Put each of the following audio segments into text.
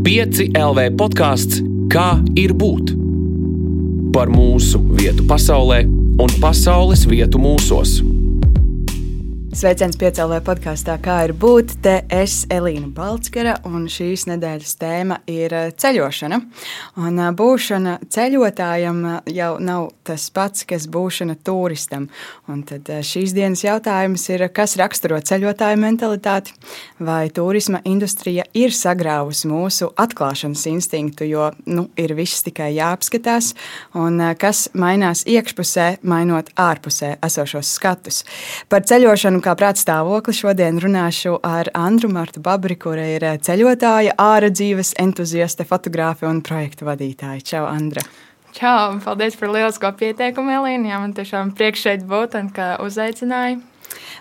5 LV podkāsts Kā ir būt? Par mūsu vietu pasaulē un pasaules vietu mūsos. Sveiciens piecēlē podkāstā, kā ir būt. Te es, Elīna Balskara, un šīs nedēļas tēma ir eh, ceļošana. Un eh, būšana ceļotājam eh, jau nav tas pats, kas būšana turistam. Un tad šīs dienas jautājums ir, kas raksturo ceļotāju mentalitāti? Vai turisma industrija ir sagrāvusi mūsu atklāšanas instinktu, jo nu, ir viss tikai jāapskatās, un kas mainās iekšpusē, mainot ārpusē esošos skatus? Par ceļošanu kā prāta stāvokli šodien runāšu ar Andru Martu Babri, kura ir ceļotāja, ārā dzīves entuziaste, fotogrāfe un projektu vadītāja. Čau, Andra! Čau, paldies par lielisko pieteikumu, Elīna. Jā, man tiešām prieks šeit būt un ka uzaicināji.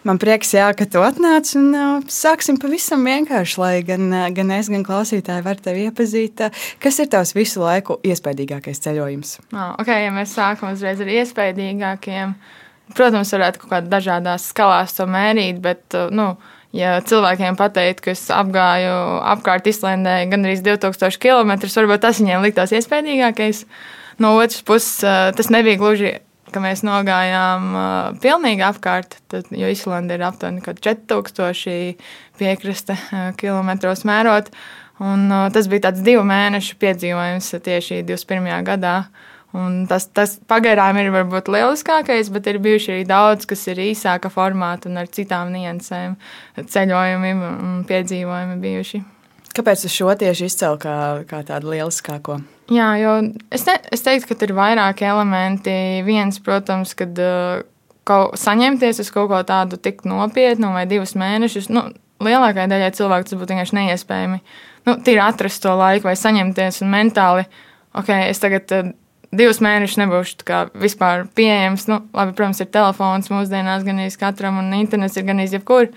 Man prieks, jā, ka tu atnāc un uh, sāksim pavisam vienkārši, lai gan, uh, gan es, gan klausītāji var tevi iepazīt. Kas ir tavs visu laiku iespaidīgākais ceļojums? Oh, ok, ja mēs sākam uzreiz ar iespaidīgākiem. Uh, Protams, varētu kaut kādā dažādās skalās to mērīt, bet, uh, nu, ja cilvēkiem pateikt, ka es apgāju apkārt Islandē gan arī 2000 km, varbūt tas viņiem liktos iespējīgākais. No otras puses, uh, tas nebija gluži, ka mēs nogājām uh, pilnīgi apkārt, tad, jo Islanda ir aptuveni 4000 piekraste kilometros mērot. Un, tas bija tāds divu mēnešu piedzīvojums tieši 21. gadā. Un tas, tas pagaidām ir varbūt lieliskākais, bet ir bijuši arī daudz, kas ir īsāka formāta un ar citām niansēm, ceļojumi un piedzīvojumi bijuši. Kāpēc tu šo tieši izcēli kā, kā tādu lieliskāko? Jā, jo es, ne, es teiktu, ka ir vairāki elementi. Viens, protams, kad uh, kaut, saņemties uz kaut ko tādu tik nopietnu vai divus mēnešus, nu, lielākajai daļai cilvēku tas būtu vienkārši neiespējami. Nu, Tīri atrast to laiku vai saņemties un mentāli, ok, es tagad. Divus mēnešus nebūšu vispār pieejams. Nu, labi, protams, ir telefons mūsdienās gan arī katram, un internets ir gan arī jebkur.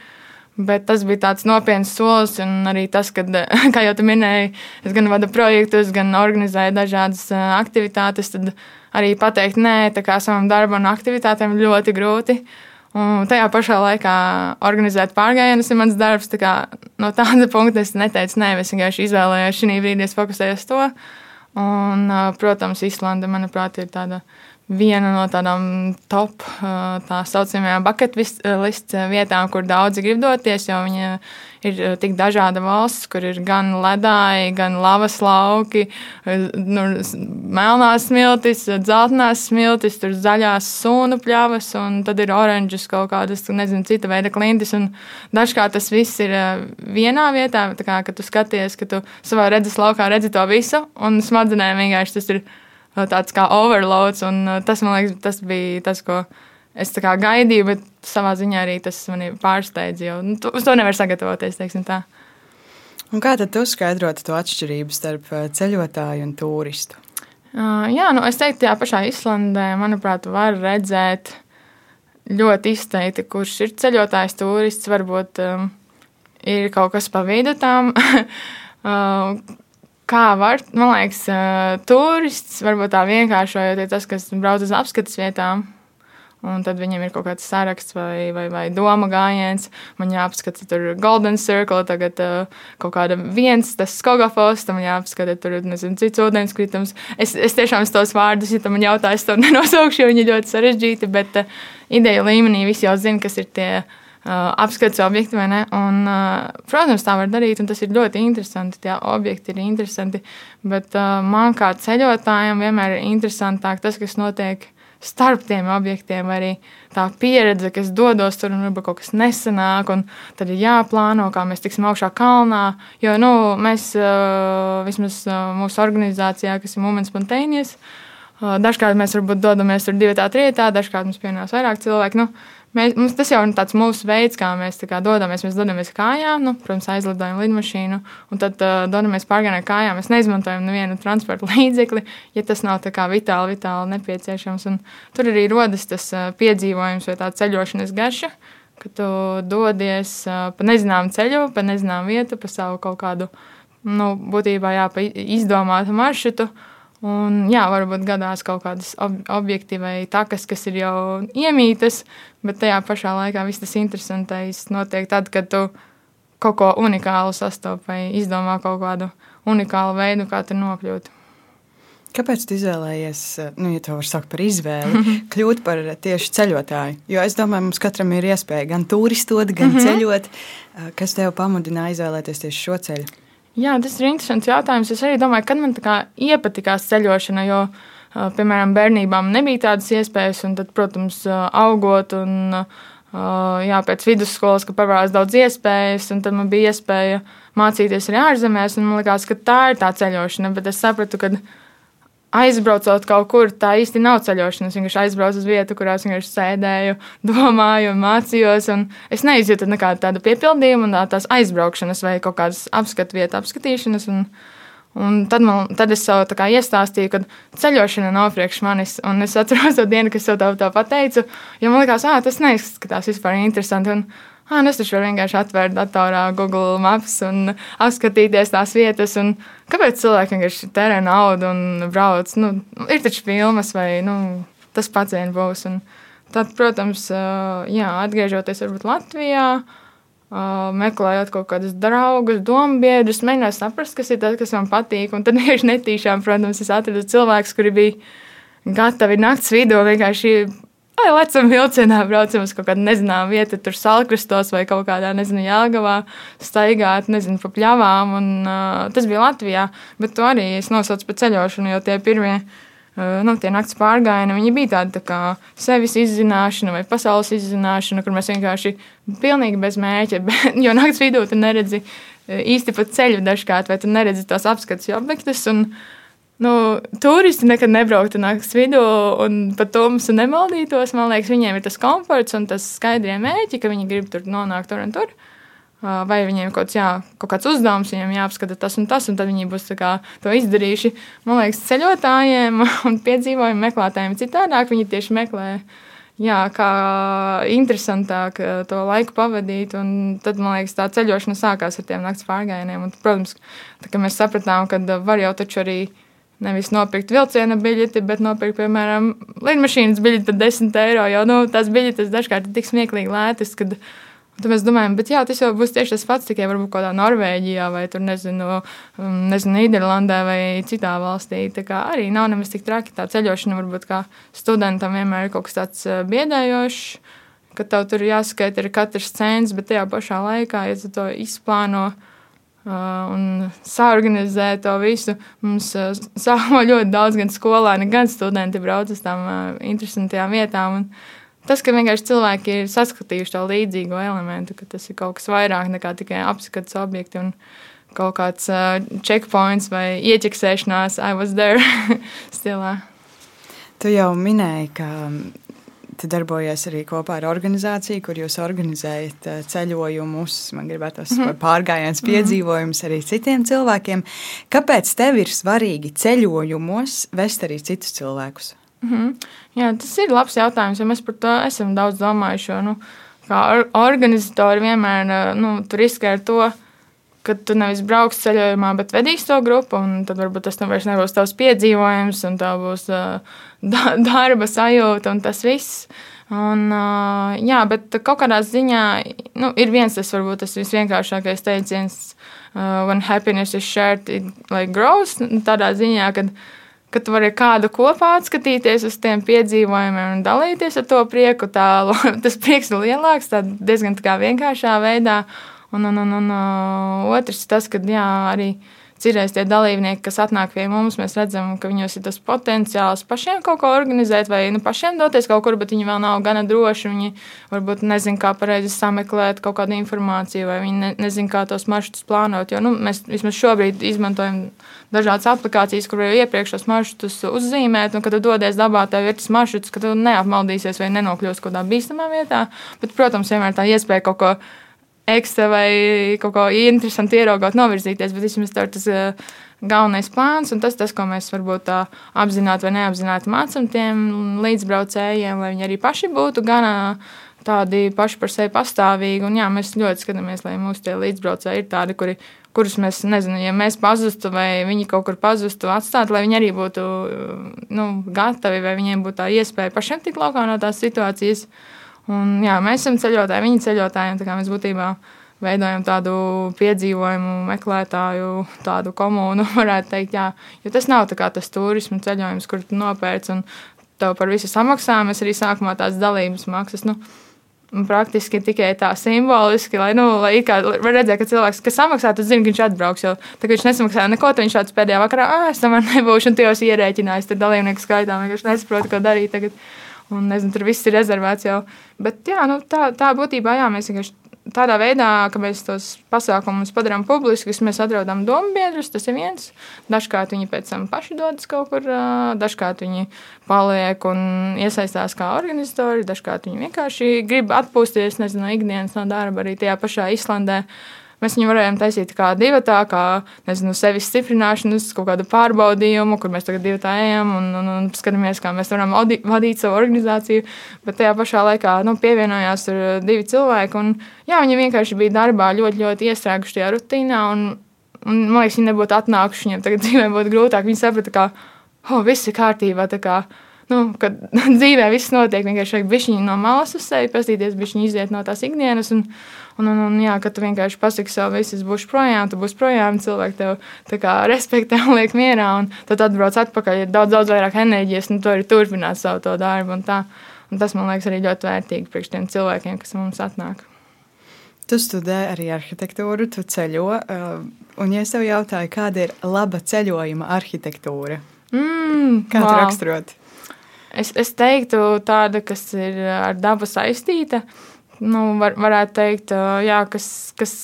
Bet tas bija tāds nopietns solis, un arī tas, ka, kā jau te minēji, es gan vadu projektus, gan organizēju dažādas aktivitātes, tad arī pateikt nē savam darbam un aktivitātēm ļoti grūti. Un tajā pašā laikā organizēt pārgājienus ir mans darbs. Tā kā, no tāda punkta es neteicu, nē, es vienkārši izvēlējos šī brīdī, es fokusējos uz to. Un, protams, Islanda, manuprāt, ir tāda viena no tādām top tā saucamajām bucket list vietām, kur daudzi grib doties, jo viņa ir tik dažāda valsts, kur ir gan ledāji, gan lavas lauki, nu, melnās smiltis, dzeltenās smiltis, tur zaļās sunu pļavas, un tad ir oranžas kaut kādas, nezinu, cita veida klintis, un dažkārt tas viss ir vienā vietā, tā kā, ka tu skaties, ka tu savā redzes laukā redzi to visu, un smadzenēm vienkārši tas ir tāds kā overloads. Tas, man liekas, tas bija tas, ko es gaidīju, bet savā ziņā arī tas mani pārsteidza. Jo nu, uz to nevar sagatavoties. Un kā tad jūs skaidrotu to atšķirību starp ceļotāju un turistu? Uh, jā, nu es teiktu, tajā pašā Islandē, manuprāt, var redzēt ļoti izteikti, kurš ir ceļotājs, turists. Varbūt um, ir kaut kas pa vidu tam. uh, kā var, man liekas, turists, varbūt tā vienkāršojot, ir tas, kas brauc uz apskates vietām. Un tad viņam ir kaut kāds saraksts vai, vai, vai doma gājiens. Man jāapskata tur Golden Circle, tagad uh, kaut kāda viens, tas skogafos, tam jāapskata tur, nezinu, cits ūdenskritums. Es, es tiešām tos vārdus, ja tam man jautā, es to nenosaukšu, jo viņi ļoti sarežģīti, bet uh, ideja līmenī visi jau zina, kas ir tie uh, apskates objekti. Un, protams, tā var darīt, un tas ir ļoti interesanti. Tie objekti ir interesanti. Bet man kā ceļotājam vienmēr ir interesantāk tas, kas notiek starp tiem objektiem, arī tā pieredze, kas dodos tur, un varbūt kaut kas nesanāk, un tad ir jāplāno, kā mēs tiksim augšā kalnā. Jo nu, mēs, vismaz mūsu organizācijā, kas ir Moments Spontaneous, dažkārt mēs varbūt dodamies tur divi tā trietā, dažkārt mums pienāks vairāk cilvēku. Nu, Mēs, mums tas jau ir tāds mūsu veids, kā mēs kā dodamies. Mēs dodamies kājām, nu, protams, aizlidojam lidmašīnu, un tad uh, dodamies pārgājienā kājām. Mēs neizmantojam nevienu transporta līdzekli, ja tas nav vitāli, vitāli nepieciešams. Un tur arī rodas tas uh, piedzīvojums vai tā ceļošanas garša, ka tu dodies uh, pa nezināmu ceļu, pa nezināmu vietu, pa savu kaut kādu, nu, būtībā jā, izdomātu maršrutu. Un, jā, varbūt gadās kaut kādas ob objekti vai takas, kas ir jau iemītas, bet tajā pašā laikā viss tas interesantais notiek tad, kad tu kaut ko unikālu sastopas vai izdomā kaut kādu unikālu veidu, kā tur nokļūt. Kāpēc tu izvēlējies, nu, ja tā var saukt par izvēli, kļūt par tieši ceļotāju? Jo es domāju, mums katram ir iespēja gan turistot, gan mm -hmm. ceļot. Kas tev pamudināja izvēlēties tieši šo ceļu? Jā, tas ir interesants jautājums. Es arī domāju, kad man iepatikās ceļošana, jo, piemēram, bērnībā man nebija tādas iespējas, un tad, protams, augot un jā, pēc vidusskolas, ka pavērās daudz iespējas, un tad man bija iespēja mācīties arī ārzemēs, un man liekas, ka tā ir tā ceļošana, bet es sapratu, ka aizbraucot kaut kur, tā īsti nav ceļošana. Es vienkārši aizbraucu uz vietu, kurā es vienkārši sēdēju, domāju, mācījos. Es neizjūtu nekādu tādu piepildījumu, un tās aizbraukšanas vai kaut kādas apskatu vietu apskatīšanas. Un, un tad, man, tad es sev iestāstīju, ka ceļošana nav priekš manis. Un es atceros to dienu, kad es sev tā pateicu, jo man liekas, ah, tas neizskatās vispār interesanti. Un, ah, es taču varu vienkārši atvērt datorā Google Maps un apskatīties tās vietas. Kāpēc cilvēki vienkārši tērē naudu un brauc? Nu, ir taču filmas vai nu, tas pats vien būs. Un tad, protams, jā, atgriežoties Latvijā. Meklējot kaut kādus draugus, domu biedrus, mēģināt saprast, kas ir tas, kas man patīk. Un tad vienkārši netīšām, protams, es atradu cilvēkus, kuri bija gatavi naktas vidū vienkārši Vai lecam vilcienā, braucam uz kaut kādu nezināmu vietu, tur salkrastos vai kaut kādā, nezinu, Jāgavā, staigāt, nezinu, pa pļavām. Un, uh, tas bija Latvijā, bet to arī es nosaucu par ceļošanu, jo tie pirmie. Nu, tie naktas pārgājieni, viņi bija tādi tā kā sevis izzināšana vai pasaules izzināšana, kur mēs vienkārši pilnīgi bez mērķa, bet, jo naktas vidū tu neredzi īsti pa ceļu dažkārt, vai tu neredzi tos apskates objektus. Un, uh, nu, turisti nekad nebrauktu naktas vidū un pat tumsu nemaldītos. Man liekas, viņiem ir tas komforts un tas skaidrie mērķi, ka viņi grib tur nonākt tur un tur. Vai viņiem ir kaut, kāds, jā, kaut kāds uzdevums, viņiem jāapskata tas un tas, un tad viņi būs kā, to izdarījuši. Man liekas, ceļotājiem un piedzīvojumu meklētājiem citādāk. Viņi tieši meklē, jā, kā interesantāk to laiku pavadīt. Tad, man liekas, tā ceļošana sākās ar tiem naktas pārgājieniem. Un, protams, tā, mēs sapratām, ka var jau taču arī Nevis nopirkt vilciena biļeti, bet nopirkt, piemēram, lidmašīnas biļeti par 10 eiro. Jo nu, tās biļetes dažkārt ir tik smieklīgi lētas, kad Tad mēs domājam, bet jā, tas jau būs tieši tas pats, tikai varbūt kādā Norvēģijā vai tur, nezinu, um, nezinu Nīderlandē vai citā valstī. Tā kā arī nav nemaz tik traki. Tā ceļošana varbūt kā studentam vienmēr ir kaut kas tāds uh, biedējošs, ka tev tur jāskaita ir katrs cents, bet tajā pašā laikā, ja tu to izplāno, un saorganizē to visu. Mums sākumā ļoti daudz gan skolēni, gan studenti brauc uz tām interesantajām vietām. Un tas, ka vienkārši cilvēki ir saskatījuši to līdzīgo elementu, ka tas ir kaut kas vairāk nekā tikai apskates objekti un kaut kāds uh, checkpoints vai ieķeksēšanās, I was there stilā. Tu jau minēji, ka Tu darbojies arī kopā ar organizāciju, kur jūs organizējat eh, ceļojumus, man gribētos mm -hmm. pārgājienus, piedzīvojumus arī citiem cilvēkiem. Kāpēc tev ir svarīgi ceļojumos vest arī citus cilvēkus? Mm -hmm. Jā, tas ir labs jautājums, jo mēs par to esam daudz domājuši. Nu, kā organizatori vienmēr eh, nu, riskē ar to, ka tu nevis brauks ceļojumā, bet vedīs to grupu, un tad varbūt tas vairs nebūs tavs piedzīvojums, un tā būs uh, darba sajūta un tas viss. Un, jā, bet kaut kādā ziņā nu, ir viens tas varbūt tas visvienkāršākais teiciens, when happiness is shared, it like grows. Nu, tādā ziņā, kad, kad tu vari kādu kopā atskatīties uz tiem piedzīvojumiem un dalīties ar to prieku, tā, tas prieks ir lielāks, tā diezgan tā kā vienkāršā veidā. Un, un, un, un otrs tas, ka jā, arī Citreiz tie dalībnieki, kas atnāk pie mums, mēs redzam, ka viņos ir tas potenciāls pašiem kaut ko organizēt, vai nu, pašiem doties kaut kur, bet viņi vēl nav gana droši. Viņi varbūt nezina, kā pareizi sameklēt kaut kādu informāciju, vai viņi ne, nezina, kā tos maršrutus plānot. Jo nu, mēs vismaz šobrīd izmantojam dažādas aplikācijas, kur jau iepriekš tos maršrutus uzzīmēt, un kad tu dodies dabā, tev ir tas maršruts, ka tu neapmaldīsies vai nenokļūsi kaut kādā bīstamā vietā. Bet, protams, vienmēr tā iespēja kaut ko ekstra vai kaut ko interesantu ieraugot, novirzīties, bet vismaz tā ir tas uh, galvenais plāns un tas, tas, ko mēs varbūt tā apzināti vai neapzināti mācām tiem līdzbraucējiem, lai viņi arī paši būtu gan tādi paši par sevi pastāvīgi. Un jā, mēs ļoti skatāmies, lai mūsu līdzbraucēji ir tādi, kuri, kurus mēs, nezinu, ja mēs pazustu vai viņi kaut kur pazustu, atstāt, lai viņi arī būtu nu, gatavi vai viņiem būtu tā iespēja pašiem tikt laukā no tās situācijas. Uh, Un, jā, mēs esam ceļotāji, viņi ceļotāji. Mēs būtībā veidojam tādu piedzīvojumu, meklētāju, tādu komunu, varētu teikt, jā. Jo tas nav tas turismu ceļojums, kur tu nopērci un tev par visu samaksā. Mēs arī sākumā tās dalības maksas. Nu, Praktiski tikai tā simboliski, lai, nu, lai kā var redzēt, ka cilvēks, kas samaksā, tad zina, ka viņš atbrauks. Jo tagad viņš nesamaksā neko, tad viņš šāds pēdējā vakarā, ah, es tam nebūšu, un tie jau ierēķinājis, tad dalībnieku skaitā vienkārši nesaprot, ko darīt tagad. Un, nezinu, tur viss ir rezervēts jau. Bet jā, nu, tā, tā būtībā jā, mēs vienkārši tādā veidā, ka mēs tos pasākumus padarām publiskus, mēs atrodam domu biedrus, tas ir viens. Dažkārt viņi pēc tam paši dodas kaut kur, dažkārt viņi paliek un iesaistās kā organizatori, dažkārt viņi vienkārši grib atpūsties, nezinu, no ikdienas no darba arī tajā pašā Islandē. Mēs viņu varējām taisīt kā divu tā, kā nezinu, sevis stiprināšanas, kaut kādu pārbaudījumu, kur mēs tagad divi tā ejam un, un, un skatāmies, kā mēs varam vadīt savu organizāciju. Bet tajā pašā laikā nu, pievienojās divi cilvēki. Un, jā, viņi vienkārši bija darbā ļoti, ļoti iestrēguši tajā rutīnā. Un, un, man liekas, viņi nebūtu atnākuši, viņiem tagad dzīvē būtu grūtāk. Viņi saprata, ka oh, viss ir kārtībā. Nu, kad dzīvē viss notiek, vienkārši vajag bišķiņu no malas uz sevi, pastīties, bišķiņu iziet no tās ikdienas. Un, Un, un, un jā, kad tu vienkārši pasaki sev, viss būs projām, tu būsi projām, cilvēki tev kā, respektē un liek mierā. Un tad atbrauc atpakaļ, ir daudz, daudz vairāk enerģijas, un tu arī turpināt savu to darbu. Un tā, un tas man liekas arī ļoti vērtīgi priekš tiem cilvēkiem, kas mums atnāk. Tu studē arī arhitektūru, tu ceļo. Uh, un, ja es tev jautāju, kāda ir laba ceļojuma arhitektūra? Mm, Kā wow. tu raksturot? Es, es teiktu, tāda, kas ir ar dabu saistīta. Nu, var, varētu teikt, jā, kas, kas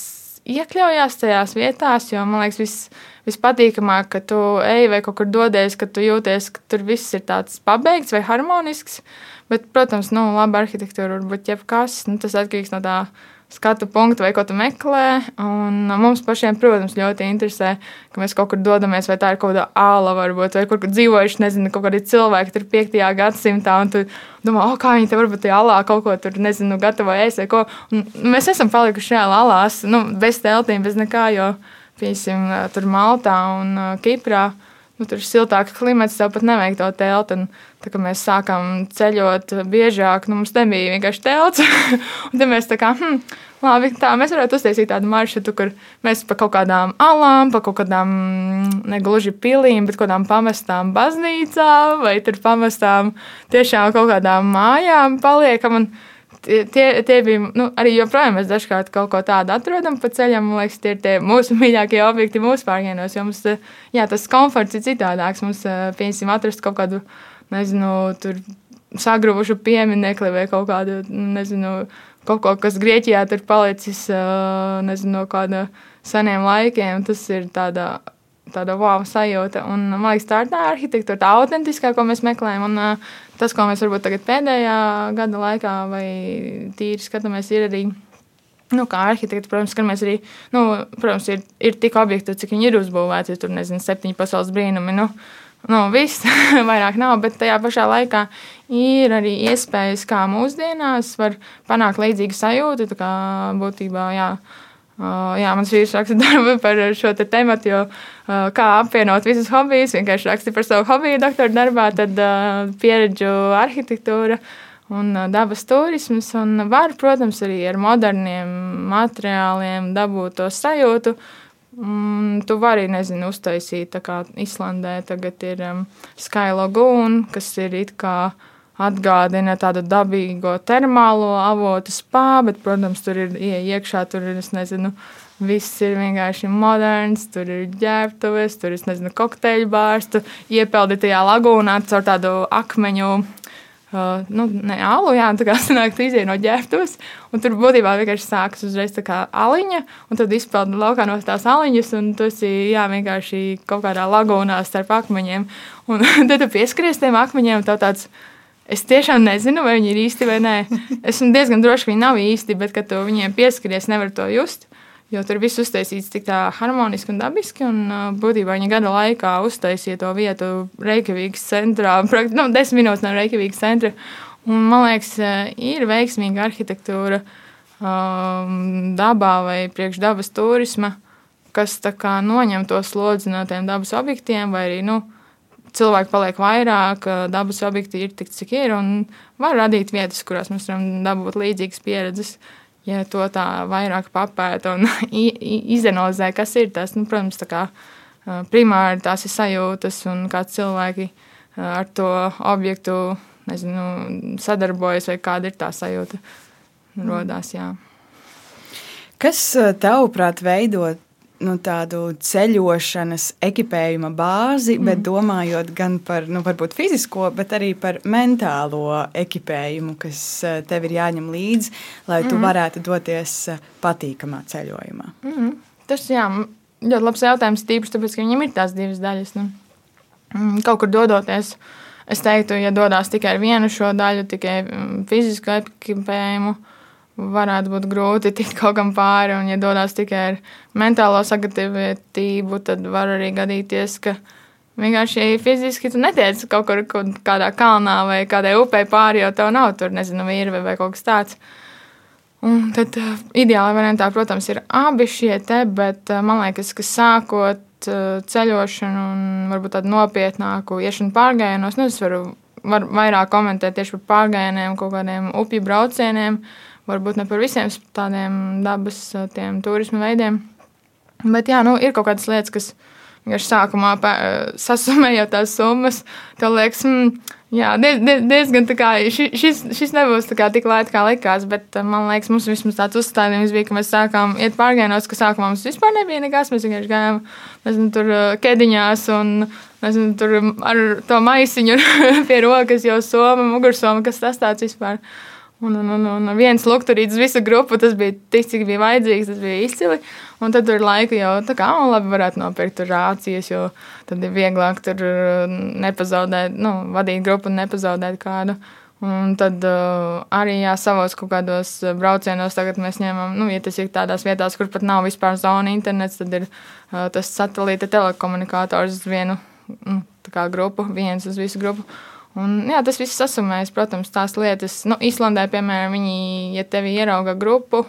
iekļaujās tajās vietās, jo man liekas, viss vispatīkamāk, ka tu ej vai kaut kur dodies, ka tu jūties, ka tur viss ir tāds pabeigts vai harmonisks. Bet, protams, nu, laba arhitektūra var būt jebkas. Nu, tas atkarīgs no tā skatu punktu, vai ko tu meklē. Un mums pašiem, protams, ļoti interesē, ka mēs kaut kur dodamies, vai tā ir kaut kāda āla, varbūt, vai kur, dzīvojuši, nezinu, kaut kādi cilvēki tur 5. gadsimtā, un tu domā, oh, kā viņi te varbūt tajā alā kaut ko tur, nezinu, gatavo ēst vai ko. Un mēs esam palikuši šajā alās, nu, bez teltīm, bez nekā, jo, piemēram, tur Maltā un Kiprā nu, tur ir siltāka klimats, tev pat nevajag to telti. Un, tā kā mēs sākām ceļot biežāk, nu, mums nebija vienkārši telts. un tad mēs tā kā, hm, labi, tā mēs varētu uztaisīt tādu maršrutu, kur mēs pa kaut kādām alām, pa kaut kādām negluži pilīm, bet kaut kādām pamestām baznīcām vai tur pamestām tiešām kaut kādām mājām paliekam. Un, tie, tie bija nu, arī joprojām. Mēs dažkārt kaut ko tādu atrodam pa ceļam. Man liekas, tie ir tie mūsu mīļākie objekti mūsu pārgājienos. Jo mums jā, tas komforts ir citādāks. Mums, piemēram, atrast kaut kādu, nezinu, tur sagruvušu pieminiekli vai kaut kādu, nezinu, kaut ko, kas Grieķijā ir palicis, nezinu, no kāda seniem laikiem. Tas ir tādā tāda wow sajūta. Un, man liekas, tā ir tā arhitektūra, tā autentiskā, ko mēs meklējam. Un, uh, tas, ko mēs varbūt tagad pēdējā gada laikā vai tīri skatāmies, ir arī. Nu, kā arhitekti, protams, skatāmies arī, nu, protams, ir, ir tik objekti, cik viņi ir uzbūvēti. Ja tur, nezinu, septiņi pasaules brīnumi. Nu, nu, viss vairāk nav, bet tajā pašā laikā ir arī iespējas, kā mūsdienās var panākt līdzīgu sajūtu. Tā kā būtībā, jā, Uh, jā, mans vīrs raksta darbu par šo te tematu, jo uh, kā apvienot visus hobijus, vienkārši raksta par savu hobiju doktora darbā, tad uh, pieredžu arhitektūra un uh, dabas turisms. Un var, protams, arī ar moderniem materiāliem dabūt to sajūtu. Mm, tu vari, nezinu, uztaisīt, tā kā Islandē tagad ir um, Sky Lagoon, kas ir it kā uh, atgādina tādu dabīgo termālo avotu spā, bet, protams, tur ir iekšā, tur ir, es nezinu, viss ir vienkārši moderns, tur ir ģērbtuves, tur ir, nezinu, kokteļu bārs, tu iepeldi tajā lagūnā caur tādu akmeņu. Uh, nu, ne alu, jā, tā kā sanāk, tu iziet no ģērbtuves, un tur būtībā vienkārši sākas uzreiz tā kā aliņa, un tad izpeldi laukā no tās aliņas, un tu esi, jā, vienkārši kaut kādā lagūnā starp akmeņiem, un tad tu pieskaries tiem akmeņiem, un tev tāds, uh, Es tiešām nezinu, vai viņi ir īsti vai nē. Esmu diezgan droši, ka viņi nav īsti, bet, kad tu viņiem pieskaries, nevar to just. Jo tur viss uztaisīts tik tā harmoniski un dabiski. Un, būtībā viņi gada laikā uztaisīja to vietu Reikavīgas centrā, nu, desmit minūtes no Reikavīgas centra. Un, man liekas, ir veiksmīga arhitektūra um, dabā vai priekš dabas turisma, kas noņem to slodzi no tiem dabas objektiem vai arī. Nu, cilvēki paliek vairāk, dabas objekti ir tik, cik ir, un var radīt vietas, kurās mēs varam dabūt līdzīgas pieredzes. ja to tā vairāk papēta un izanalizē, kas ir tas, nu, protams, tā kā primāri tās ir sajūtas un kā cilvēki ar to objektu nezinu, sadarbojas vai kāda ir tā sajūta rodās. Jā. Kas tavuprāt veidot nu, tādu ceļošanas ekipējuma bāzi, mm. bet domājot gan par nu, fizisko, bet arī par mentālo ekipējumu, kas eh, tev ir jāņem līdzi, lai tu mm. varētu doties eh, patīkamā ceļojumā. Mm. Tas jā, ļoti labs jautājums, tīpaši tāpēc, ka viņam ir tās divas daļas. Nu. Mm, kaut kur dodoties, es teiktu, ja dodas tikai ar vienu šo daļu, tikai mm, fizisku ekipējumu varētu būt grūti tikt kaut kam pāri. Un, ja dodas tikai ar mentālo sagatavotību, tad var arī gadīties, ka vienkārši fiziski tu netiec kaut kur kaut kādā kalnā vai kādai upē pāri, jo tev nav tur, nezinu, vīri vai kaut kas tāds. Un tad uh, ideālā variantā, protams, ir abi šie te, bet uh, man liekas, ka sākot uh, ceļošanu un varbūt tādu nopietnāku iešanu pārgājienos, nu, es varu var vairāk komentēt tieši par pārgājieniem, kaut kādiem upju braucieniem, varbūt ne par visiem tādiem dabas tiem, turismu veidiem. Bet jā, nu, ir kaut kādas lietas, kas vienkārši sākumā sasumējot tās summas, tev liekas, mm, jā, diez, diez, diezgan tā kā šis, šis nebūs kā tik lēti, kā likās, bet man liekas, mums vismaz tāds uzstādījums bija, ka mēs sākām iet pārgājienos, ka sākumā mums vispār nebija nekas, mēs vienkārši gājām, nezinu, tur kediņās un, nezinu, tur ar to maisiņu pie rokas jau soma, mugursoma, kas tas tāds vispār. Un, un, un, un viens lukturītis visu grupu, tas bija tik, cik bija vajadzīgs, tas bija izcili. Un tad tur laika jau tā kā, un labi varētu nopirkt tur rācijas, jo tad ir vieglāk tur uh, nepazaudēt, nu, vadīt grupu un nepazaudēt kādu. Un tad uh, arī jā, savos kaut kādos uh, braucienos tagad mēs ņemam, nu, ja tas ir tādās vietās, kur pat nav vispār zona internets, tad ir uh, tas satelīta telekomunikators uz vienu nu, grupu, viens uz visu grupu. Un, jā, tas viss sasumējas, protams, tās lietas. Nu, Islandē, piemēram, viņi, ja tevi ierauga grupu,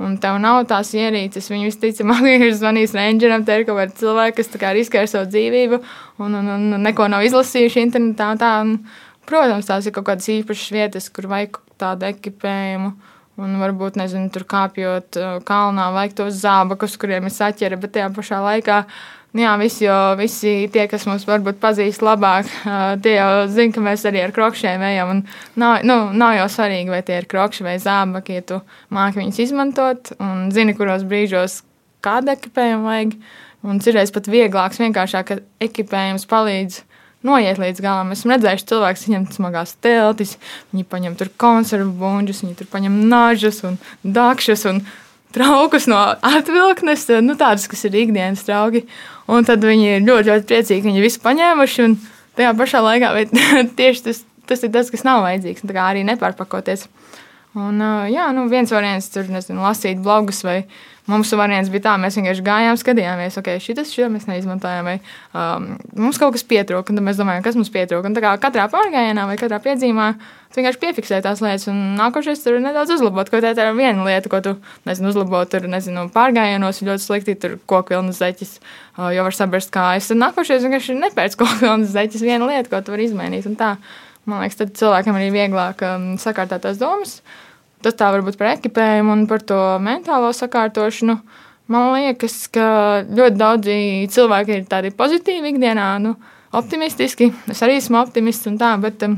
un tev nav tās ierīces, viņi visticamāk ir zvanījis rangeram, te ir kaut kādi cilvēki, kas kā, riskē ar savu dzīvību un, un, un neko nav izlasījuši internetā. Tā, un, protams, tās ir kaut kādas īpašas vietas, kur vajag tādu ekipējumu. Un varbūt, nezinu, tur kāpjot uh, kalnā, vajag tos zābakus, kuriem ir saķere, bet tajā pašā laikā uh, jā, visi, jo visi tie, kas mums varbūt pazīst labāk, tie jau zina, ka mēs arī ar krokšiem ejam. Nav, nu, nav jau svarīgi, vai tie ir krokši vai zābaki, ja tu māki viņus izmantot un zini, kuros brīžos kādu ekipējumu vajag. Un citreiz pat vieglāks, vienkāršāk, ka ekipējums palīdz noiet līdz galam. Esmu redzējuši cilvēkus, viņiem smagās teltis, viņi paņem tur konservu buļģus, viņi tur paņem nažas un dakšas un traukus no atvilknes, nu, tādus, kas ir ikdienas trauki. Un tad viņi ir ļoti, ļoti priecīgi, ka viņi visu paņēmuši. Un tajā pašā laikā tieši tas, tas ir tas, kas nav vajadzīgs. Tā kā arī nepārpakoties. Un, jā, nu, viens variants tur nezinu, lasīt blogus vai Mums variants bija tā, mēs vienkārši gājām, skatījāmies, ok, šis, šo mēs neizmantojām, vai um, mums kaut kas pietrūka, un tad mēs domājam, kas mums pietrūka. Katrā pārgājienā vai katrā piedzīmā, tu vienkārši piefiksē tās lietas, un nākošais tur nedaudz uzlabot, ko tā ir viena lieta, ko tu, nezinu, uzlabot, tur, nezinu, pārgājienos ir ļoti slikti, tur koku vilnas zeķis, uh, jo var sabrast kājas. Tad nākošais vienkārši nepēc koku vilnas zeķis, viena lieta, ko tu vari izmainīt, man liekas, tad cilvēkam arī vieglāk um, sakārtāt tās domas. Tas tā varbūt par ekipējumu un par to mentālo sakārtošanu. Man liekas, ka ļoti daudzi cilvēki ir tādi pozitīvi ikdienā, nu, optimistiski. Es arī esmu optimists un tā, bet um,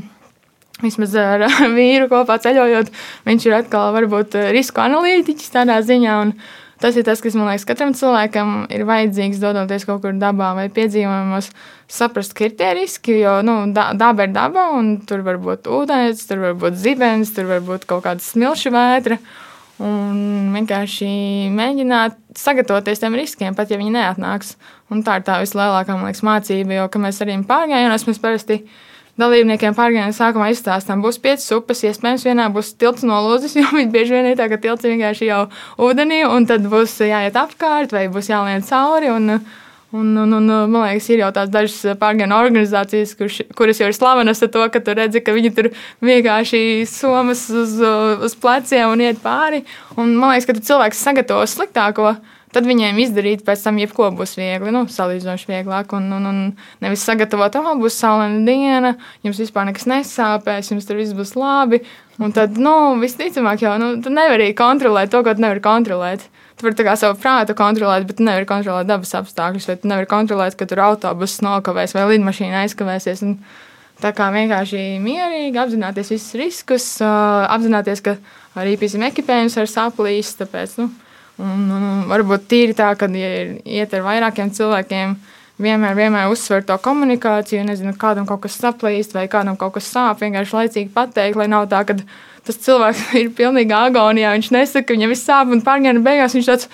vismaz ar vīru kopā ceļojot, viņš ir atkal varbūt risku analītiķis tādā ziņā. Un, Tas ir tas, kas man liekas, katram cilvēkam ir vajadzīgs, dodoties kaut kur dabā vai piedzīvojumos, saprast, ka ir tie riski, jo nu, da, daba ir daba, un tur var būt ūdens, tur var būt zibens, tur var būt kaut kāda smilšu vētra. Un vienkārši mēģināt sagatavoties tiem riskiem, pat ja viņi neatnāks. Un tā ir tā vislielākā liekas, mācība, jo mēs arī pārgājienos, mēs parasti dalībniekiem pārgājienā sākumā izstāstām, būs piecas upes, iespējams, vienā būs tilts nolūzis, jo viņi bieži vien ir tā, ka tilts vienkārši jau ūdenī, un tad būs jāiet apkārt vai būs jālien cauri. Un, Un, un, un, man liekas, ir jau tādas dažas pārgājienu organizācijas, kurš, kuras jau ir slavenas ar to, ka tu redzi, ka viņi tur vienkārši somas uz, uz pleciem un iet pāri. Un man liekas, ka cilvēks sagatavo sliktāko, tad viņiem izdarīt pēc tam jebko būs viegli, nu, salīdzinoši vieglāk. Un, un, un nevis sagatavot, oh, būs saulaina diena, jums vispār nekas nesāpēs, jums tur viss būs labi. Un tad, nu, visticamāk, jau nu, tu nevari kontrolēt to, ko tu nevari kontrolēt. Tu vari savu prātu kontrolēt, bet tu nevari kontrolēt dabas apstākļus, vai tu nevari kontrolēt, ka tur autobuss nokavēs vai lidmašīna aizkavēsies. Un tā kā vienkārši mierīgi apzināties visus riskus, apzināties, ka arī piesim ekipējums var saplīst. Tāpēc, nu, Un, un varbūt tīri tā, ka, ja ir iet ar vairākiem cilvēkiem, vienmēr, vienmēr uzsver to komunikāciju, nezinu, kādam kaut kas saplīst vai kādam kaut kas sāp, vienkārši laicīgi pateikt, lai nav tā, ka tas cilvēks ir pilnīgi agonijā, viņš nesaka, viņam viss sāp un pārgājienā beigās viņš tāds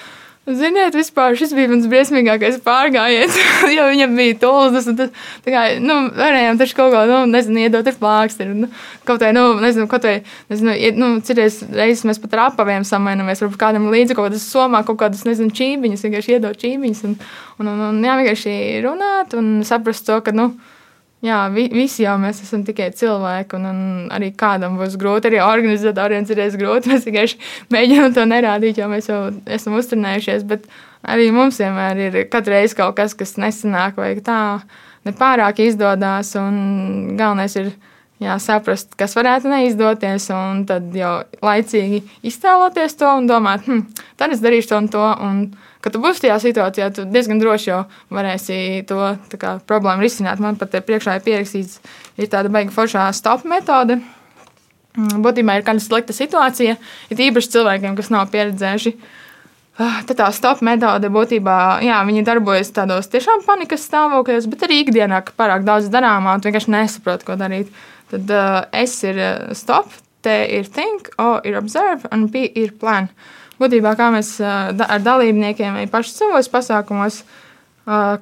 Ziniet, vispār šis bija mans briesmīgākais pārgājiens, jo viņam bija tūlis. Tas, kā, nu, varējām taču kaut ko, nu, nezinu, iedot ar plāksteri. Nu, kaut vai, nu, nezinu, kaut vai, nezinu, nu, citreiz reizes mēs pat ar apaviem samainamies, varbūt kādam līdzi kaut kādas somā, kaut kādas, nezinu, čībiņas, vienkārši iedot čībiņas un, un, un, un jā, vienkārši runāt un saprast to, ka, nu, Jā, vi, visi jau mēs esam tikai cilvēki, un, un arī kādam būs grūti, arī organizatoriem ir grūti. Mēs vienkārši mēģinām to nerādīt, jo mēs jau esam uzturnējušies. Bet arī mums vienmēr ir katru reizi kaut kas, kas nesanāk, vai tā nepārāk izdodas. Galvenais ir jā, saprast, kas varētu neizdoties, un tad jau laicīgi iztēloties to un domāt, hm, tad es darīšu to un to. Un kad tu būsi tajā situācijā, tu diezgan droši jau varēsi to kā, problēmu risināt. Man pat priekšā ir pierakstīts, ir tāda beiga foršā stop metode. Mm, būtībā ir kāda slikta situācija, ir īpaši cilvēkiem, kas nav pieredzējuši. Ah, tad tā stop metode būtībā, jā, darbojas tādos tiešām panikas stāvokļos, bet arī ikdienā, ka pārāk daudz darāmā, un vienkārši nesaprot, ko darīt. Tad uh, S ir stop, T ir think, O ir observe, un P ir plan. Uh, būtībā kā mēs ar dalībniekiem vai paši savos pasākumos,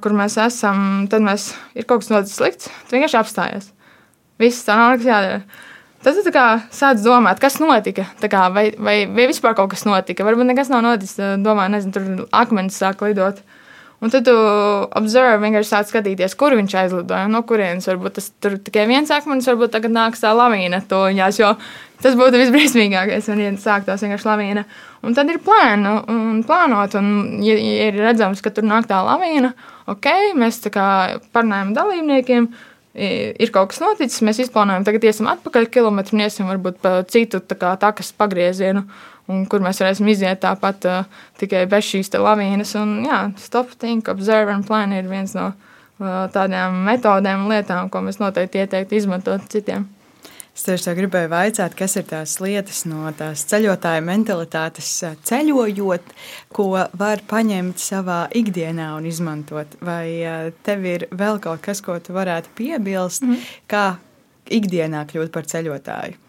kur mēs esam, tad mēs ir kaut kas noticis slikts, tu vienkārši apstājies. Viss tā nav nekas jādara. Tad tu sāc domāt, kas notika, kā, vai, vai, vai vispār kaut kas notika. Varbūt nekas nav noticis. Domā, nezinu, tur akmenis sāk lidot. Un tad tu observe, vienkārši sāc skatīties, kur viņš aizlidoja, no kurienes varbūt tas tur tikai viens akmenis, varbūt tagad nāks tā lavīna toņās, jo tas būtu visbriesmīgākais, ja sāktos vienkārši lavīna. Un tad ir plānu, un plānot, un ja, ja ir redzams, ka tur nāk tā lavīna, ok, mēs tā kā parunājam dalībniekiem, ir kaut kas noticis, mēs izplānojam, tagad iesim atpakaļ kilometru un iesim varbūt pa citu tā kā takas pagriezienu un kur mēs varēsim iziet tāpat uh, tikai bez šīs lavīnas. Un, jā, stop, think, observe and plan ir viens no uh, tādām metodēm un lietām, ko mēs noteikti ieteiktu izmantot citiem. Es tieši gribēju jautāt, kas ir tās lietas no tās ceļotāja mentalitātes, ceļojot, ko var paņemt savā ikdienā un izmantot. Vai tev ir vēl kaut kas, ko tu varētu piebilst, mm. kā ikdienā kļūt par ceļotāju?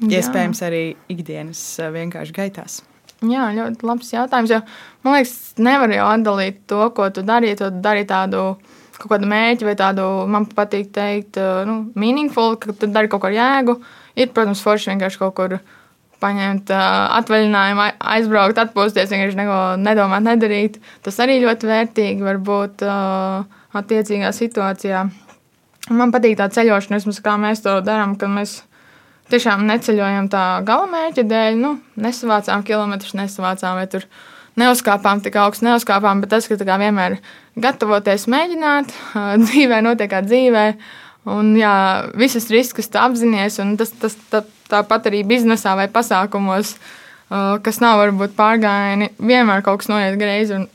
Iespējams, arī ikdienas vienkārši gaitās. Jā, ļoti labs jautājums. Jo, man liekas, nevar jau atdalīt to, ko tu dari. Tu dari tādu kaut kādu mērķi vai tādu, man patīk teikt, nu, meaningful, ka tu dari kaut ko jēgu. Ir, protams, forši vienkārši kaut kur paņemt atvaļinājumu, aizbraukt, atpūsties, vienkārši neko nedomāt, nedarīt. Tas arī ļoti vērtīgi var būt attiecīgā situācijā. Man patīk tā ceļošana, vismaz kā mēs to darām, kad mēs tiešām neceļojam tā galamērķa dēļ, nu, nesavācām kilometrus, nesavācām vai tur neuzkāpām tik augstu, neuzkāpām, bet tas, ka kā vienmēr gatavoties mēģināt, dzīvē notiek kā dzīvē, un jā, visas riskus tu apzinājies, un tas, tas tā, tāpat arī biznesā vai pasākumos, kas nav varbūt pārgājieni, vienmēr kaut kas noiet greizi, un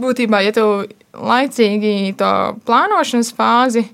būtībā, ja tu laicīgi to plānošanas fāzi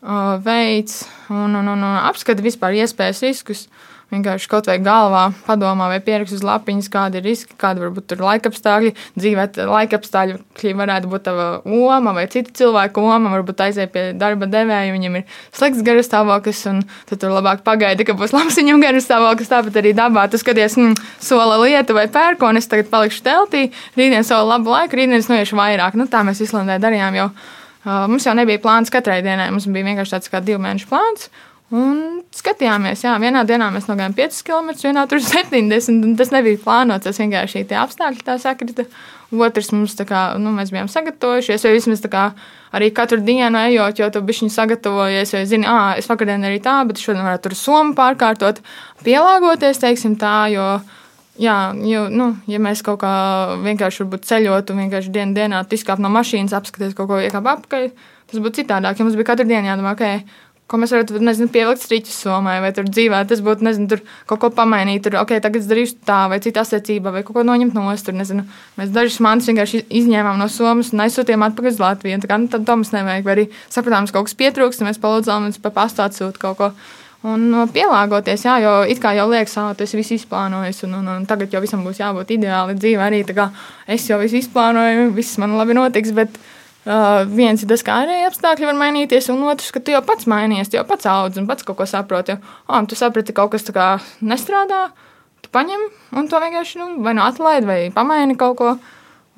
veids un, un, un, un apskata vispār iespējas riskus. Vienkārši kaut vai galvā padomā vai pierakst uz lapiņas, kādi ir riski, kādi varbūt tur laikapstākļi. Dzīvē laikapstākļi varētu būt tava oma vai cita cilvēka oma. Varbūt aiziet pie darba devēja, viņam ir slikts garas stāvoklis, un tad tur labāk pagaidi, ka būs labs viņam garas stāvoklis. Tāpat arī dabā tu skaties, mm, sola lieta vai pērkona, es tagad palikšu teltī, rītdien savu labu laiku, rītdien es noiešu vairāk. Nu, tā mēs Islandē darījām jau Mums jau nebija plāns katrai dienai, mums bija vienkārši tāds kā divu mēnešu plāns. Un skatījāmies, jā, vienā dienā mēs nogājām 5 km, vienā tur 70, un tas nebija plānots. Tas vienkārši tie apstākļi tā sakrita. Otrs mums kā, nu, mēs bijām sagatavojušies, vai vismaz kā arī katru dienu ejot, jo tu bišķiņu sagatavojies, vai zini, ah, es vakardien arī tā, bet šodien varētu tur somu pārkārtot, pielāgoties, teiksim tā, jo Jā, jo, nu, ja mēs kaut kā vienkārši ceļotu, vienkārši dienu dienā izkāptu no mašīnas, apskatītu kaut ko iekāptu apakaļ, tas būtu citādāk. Ja mums bija katru dienu jādomā, ok, ko mēs varētu nezinu, pievilkt strīķus somai, vai tur dzīvē. Tas būtu, nezinu, tur kaut ko pamainīt, tur, ok, tagad es darīšu tā, vai citā secībā, vai kaut ko noņemt no ostas. Nezinu, mēs dažus mantus vienkārši izņēmām no somas un aizsūtījām atpakaļ uz Latviju. Tā kā nu, to mums nevajag, vai arī sapratām, ka kaut kas pietrūkst, un mēs palūdzām viņus pa pastu atsūt kaut ko. Un uh, pielāgoties, jā, jo it kā jau liekas, ka tas viss izplānojas, un, un, un tagad jau visam būs jābūt ideāli dzīvē. Arī es jau visu izplānoju, viss man labi notiks. Bet, Uh, viens ir tas, kā arī apstākļi var mainīties, un otrs, ka tu jau pats mainies, jau pats audz un pats kaut ko saproti. Oh, tu saprati, ka kaut kas tā nestrādā, tu paņem un to vienkārši nu, vai nu atlaidi, vai pamaini kaut ko.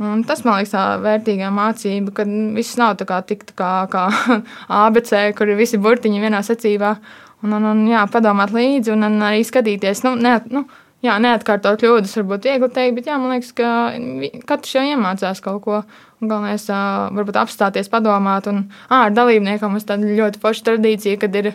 Un tas man liekas, tā vērtīgā mācība, ka viss nav tā kā, tik, tā kā, kā ABC, kur ir visi burtiņi vienā secībā. Un, un, un jā, padomāt līdzi, un, un arī skatīties. Nu, ne, nu, jā, neatkārtot kļūdas, varbūt viegli teikt, bet jā, man liekas, ka katrs jau iemācās kaut ko. Galvenais ir varbūt apstāties, padomāt. Un à, ar dalībniekiem mums tāda ļoti forša tradīcija, kad ir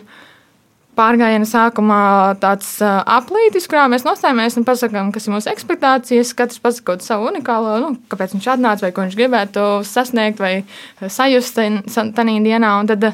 pārgājiena sākumā tāds aplītis, kurā mēs nostājamies un pasakām, kas ir mūsu expectācijas. Katrs pasaka kaut savu unikālo, nu, kāpēc viņš atnāca, vai ko viņš gribētu sasniegt, vai sajust tajā dienā. Un tad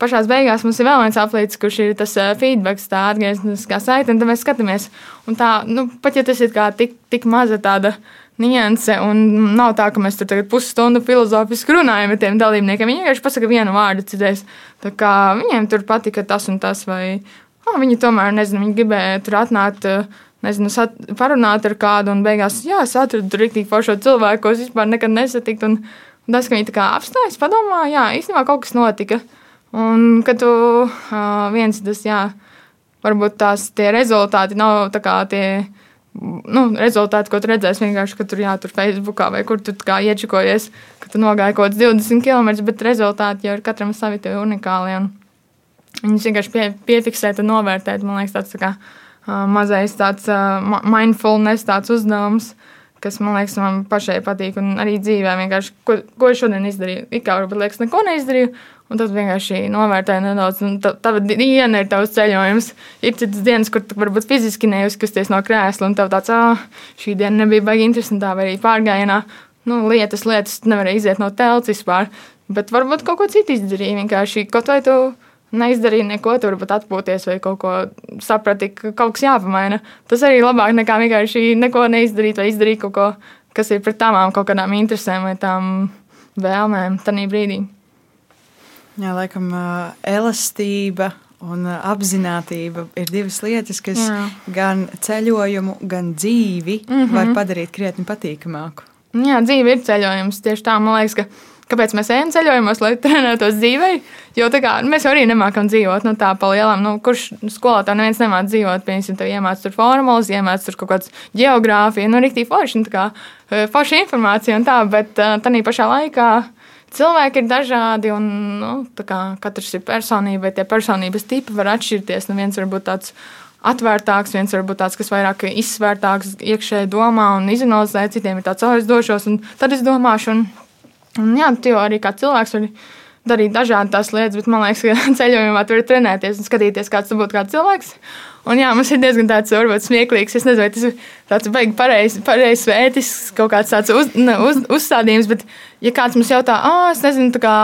pašā beigās mums ir vēl viens aplīts, kurš ir tas feedback, tā atgriezniskā saite, un tad mēs skatāmies. Un tā, nu, pat ja tas ir kā tik, tik maza tāda nianse. Un nav tā, ka mēs tur tagad pusstundu filozofiski runājam ar tiem dalībniekiem. Viņi vienkārši pasaka vienu vārdu citreiz. Tā kā viņiem tur patika tas un tas, vai oh, viņi tomēr, nezinu, viņi gribēja tur atnākt. Nezinu, sat, parunāt ar kādu, un beigās, jā, es atradu tur rīktīgi foršo cilvēku, ko es vispār nekad nesatiku. Un, un tas, ka viņi tā kā apstājas, padomā, jā, īstenībā kaut kas notika. Un, kad tu viens tas, jā, varbūt tās tie rezultāti nav tā kā tie nu, rezultāti, ko tu redzēsi, vienkārši, ka tur jātur Facebookā vai kur tu iečakojies, ka tu nogāji kaut kāds 20 km, bet rezultāti jau ir katram savi tie unikāli. Viņus vienkārši pie, piefiksēt un novērtēt, man liekas, tāds tā kā, mazais tāds mindfulness tāds uzdevums, kas man liekas, man pašai patīk un arī dzīvē vienkārši, ko, ko es šodien izdarīju. It kā varbūt liekas, neko neizdarīju, Un tad vienkārši novērtēju nedaudz, un tā, tava diena ir tavs ceļojums. Ir citas dienas, kur tu varbūt fiziski neuzkusties no krēsla, un tev tāds, ah, šī diena nebija baigi interesantā, vai arī pārgājienā. Nu, lietas, lietas, nevarēja iziet no telts vispār. Bet varbūt kaut ko citu izdarīja. Vienkārši kaut vai tu neizdarīji neko, tu varbūt atpūties vai kaut ko saprati, ka kaut kas jāpamaina. Tas arī labāk nekā vienkārši neko neizdarīt vai izdarīt kaut ko, kas ir pret tavām kaut kādām interesēm vai tām vēlmēm tajā brīdī. Jā, laikam, elastība un apziņotība ir divas lietas, kas Jā. gan ceļojumu, gan dzīvi mm -hmm. var padarīt krietni patīkamāku. Jā, dzīve ir ceļojums. Tieši tā, man liekas, ka kāpēc mēs ejam ceļojumos, lai trenētos dzīvē. Jo kā, mēs arī nemākam dzīvot no nu, tā pa lielām. Nu, kurš skolā tā neviens nemāca dzīvot? Piemēram, tev iemācās tur formulas, iemācās tur kaut kādas geogrāfija, nu, rīktīgi forši, nu, kā, forši informācija un tā, bet tā pašā laikā cilvēki ir dažādi, un nu, katrs ir personība, vai tie personības tipi var atšķirties. Nu, viens var būt tāds atvērtāks, viens var būt tāds, kas vairāk izsvērtāks, iekšēji domā un izanalizē, citiem ir tāds aizdošos, un tad es domāšu, un, un jā, tu arī kā cilvēks vari darīt dažādas lietas, bet man liekas, ka ceļojumā tur ir trenēties un skatīties, kāds tu būtu kā cilvēks. Un jā, mums ir diezgan tāds, varbūt smieklīgs. Es nezinu, vai tas ir tāds beigas pareizs, pareiz vētisks kaut kāds tāds uz, ne, uz, uzstādījums, bet, ja kāds mums jautā, ah, es nezinu, tā kā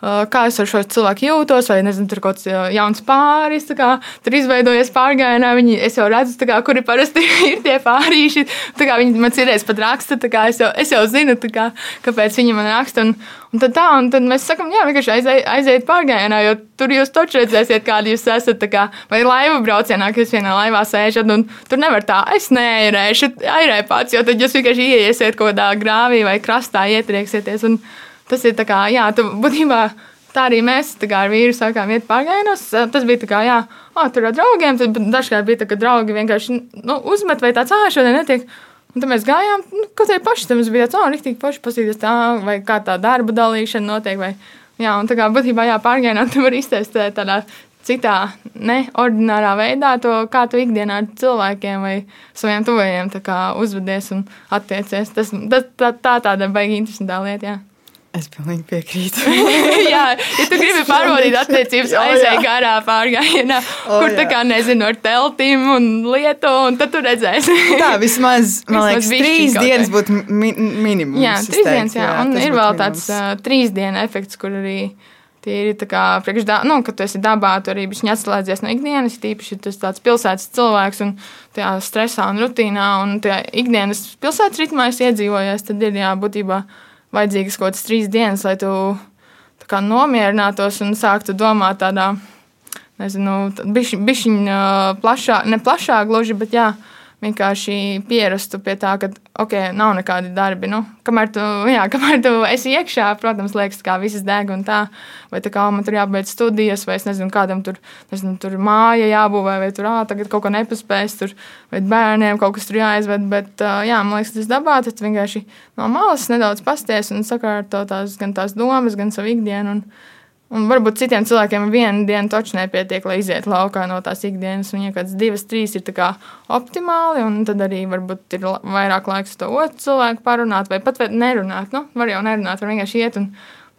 kā es ar šo cilvēku jūtos, vai nezinu, tur kaut kāds jauns pāris, kā, tur izveidojies pārgājienā. Viņi, es jau redzu, kā, kuri parasti ir tie pārīši. Kā, viņi man cirēs pat raksta, kā, es, jau, es jau zinu, kā, kāpēc viņi man raksta. Un, un tad, tā, un tad mēs sakām, jā, vienkārši aiziet, aiziet pārgājienā, jo tur jūs taču redzēsiet, kādi jūs esat. Kā, vai laiva braucienā, kad jūs vienā laivā sēžat, un tur nevar tā, es neierēšu, airē pats, jo tad jūs vienkārši ieiesiet kaut kādā grāvī vai krastā, ietrieksieties. Un, tas ir tā kā, jā, tu būtībā. Tā arī mēs kā, ar vīru sākām iet pārgājienos. Tas bija tā kā, jā, oh, tur ar draugiem. Tad dažkārt bija tā, ka draugi vienkārši nu, uzmet vai tāds, ah, šodien netiek. Un tad mēs gājām, nu, kaut kā paši tam bija tāds, ah, rīktīgi paši pasīties tā, vai kā tā darba dalīšana notiek. Vai, jā, un tā kā būtībā, jā, pārgājienā tu vari izteikt tādā citā, neordinārā veidā to, kā tu ikdienā ar cilvēkiem vai saviem tuvajiem uzvedies un attiecies. Tas, tas tā, tā tāda baigi interesantā lieta. Jā. Es pilnīgi piekrītu. jā, ja tu gribi pārbaudīt attiecības, aizej garā pārgājienā, O, kur tā jā. kā nezinu ar teltīm un lietu, un tad tu redzēsi. Tā vismaz, man Vismaz liekas, trīs dienas būtu mi minimums. jā, trīs dienas, jā, un tas ir vēl tāds minimums. uh, trīs dienu efekts, kur arī tīri tā kā priekš, da- nu, kad tu esi dabā, tu arī bišķiņ atslēdzies no ikdienas, tīpaši, ja tu esi tāds pilsētas cilvēks un tajā stresā un rutīnā un tajā ikdienas pilsētas ritmā esi iedzīvojies, tad ir jā, būtībā vajadzīgas kaut kādas trīs dienas, lai tu kā nomierinātos un sāktu domāt tādā, nezinu, bišķiņ plašāk, ne plašāk gluži, bet jā, vienkārši pierastu pie tā, ka, ok, nav nekādi darbi. Nu, kamēr, tu, jā, kamēr tu esi iekšā, protams, liekas, kā visas deg un tā, vai tā kā man tur jābeidz studijas, vai es nezinu, kādam tur, nezinu, tur māja jābūvē, vai tur, ā, tagad kaut ko nepaspēs, tur, vai bērniem kaut kas tur jāizved, bet, jā, man liekas, tas dabā, tad vienkārši no malas nedaudz pasties un sakārto tās, gan tās domas, gan savu ikdienu. Un, Un varbūt citiem cilvēkiem viena diena taču nepietiek, lai izietu laukā no tās ikdienas. Viņiem kaut kādas divas, trīs ir optimāli, un tad arī varbūt ir vairāk laiks to otru cilvēku parunāt, vai pat nerunāt. Nu, var jau nerunāt, var vienkārši iet un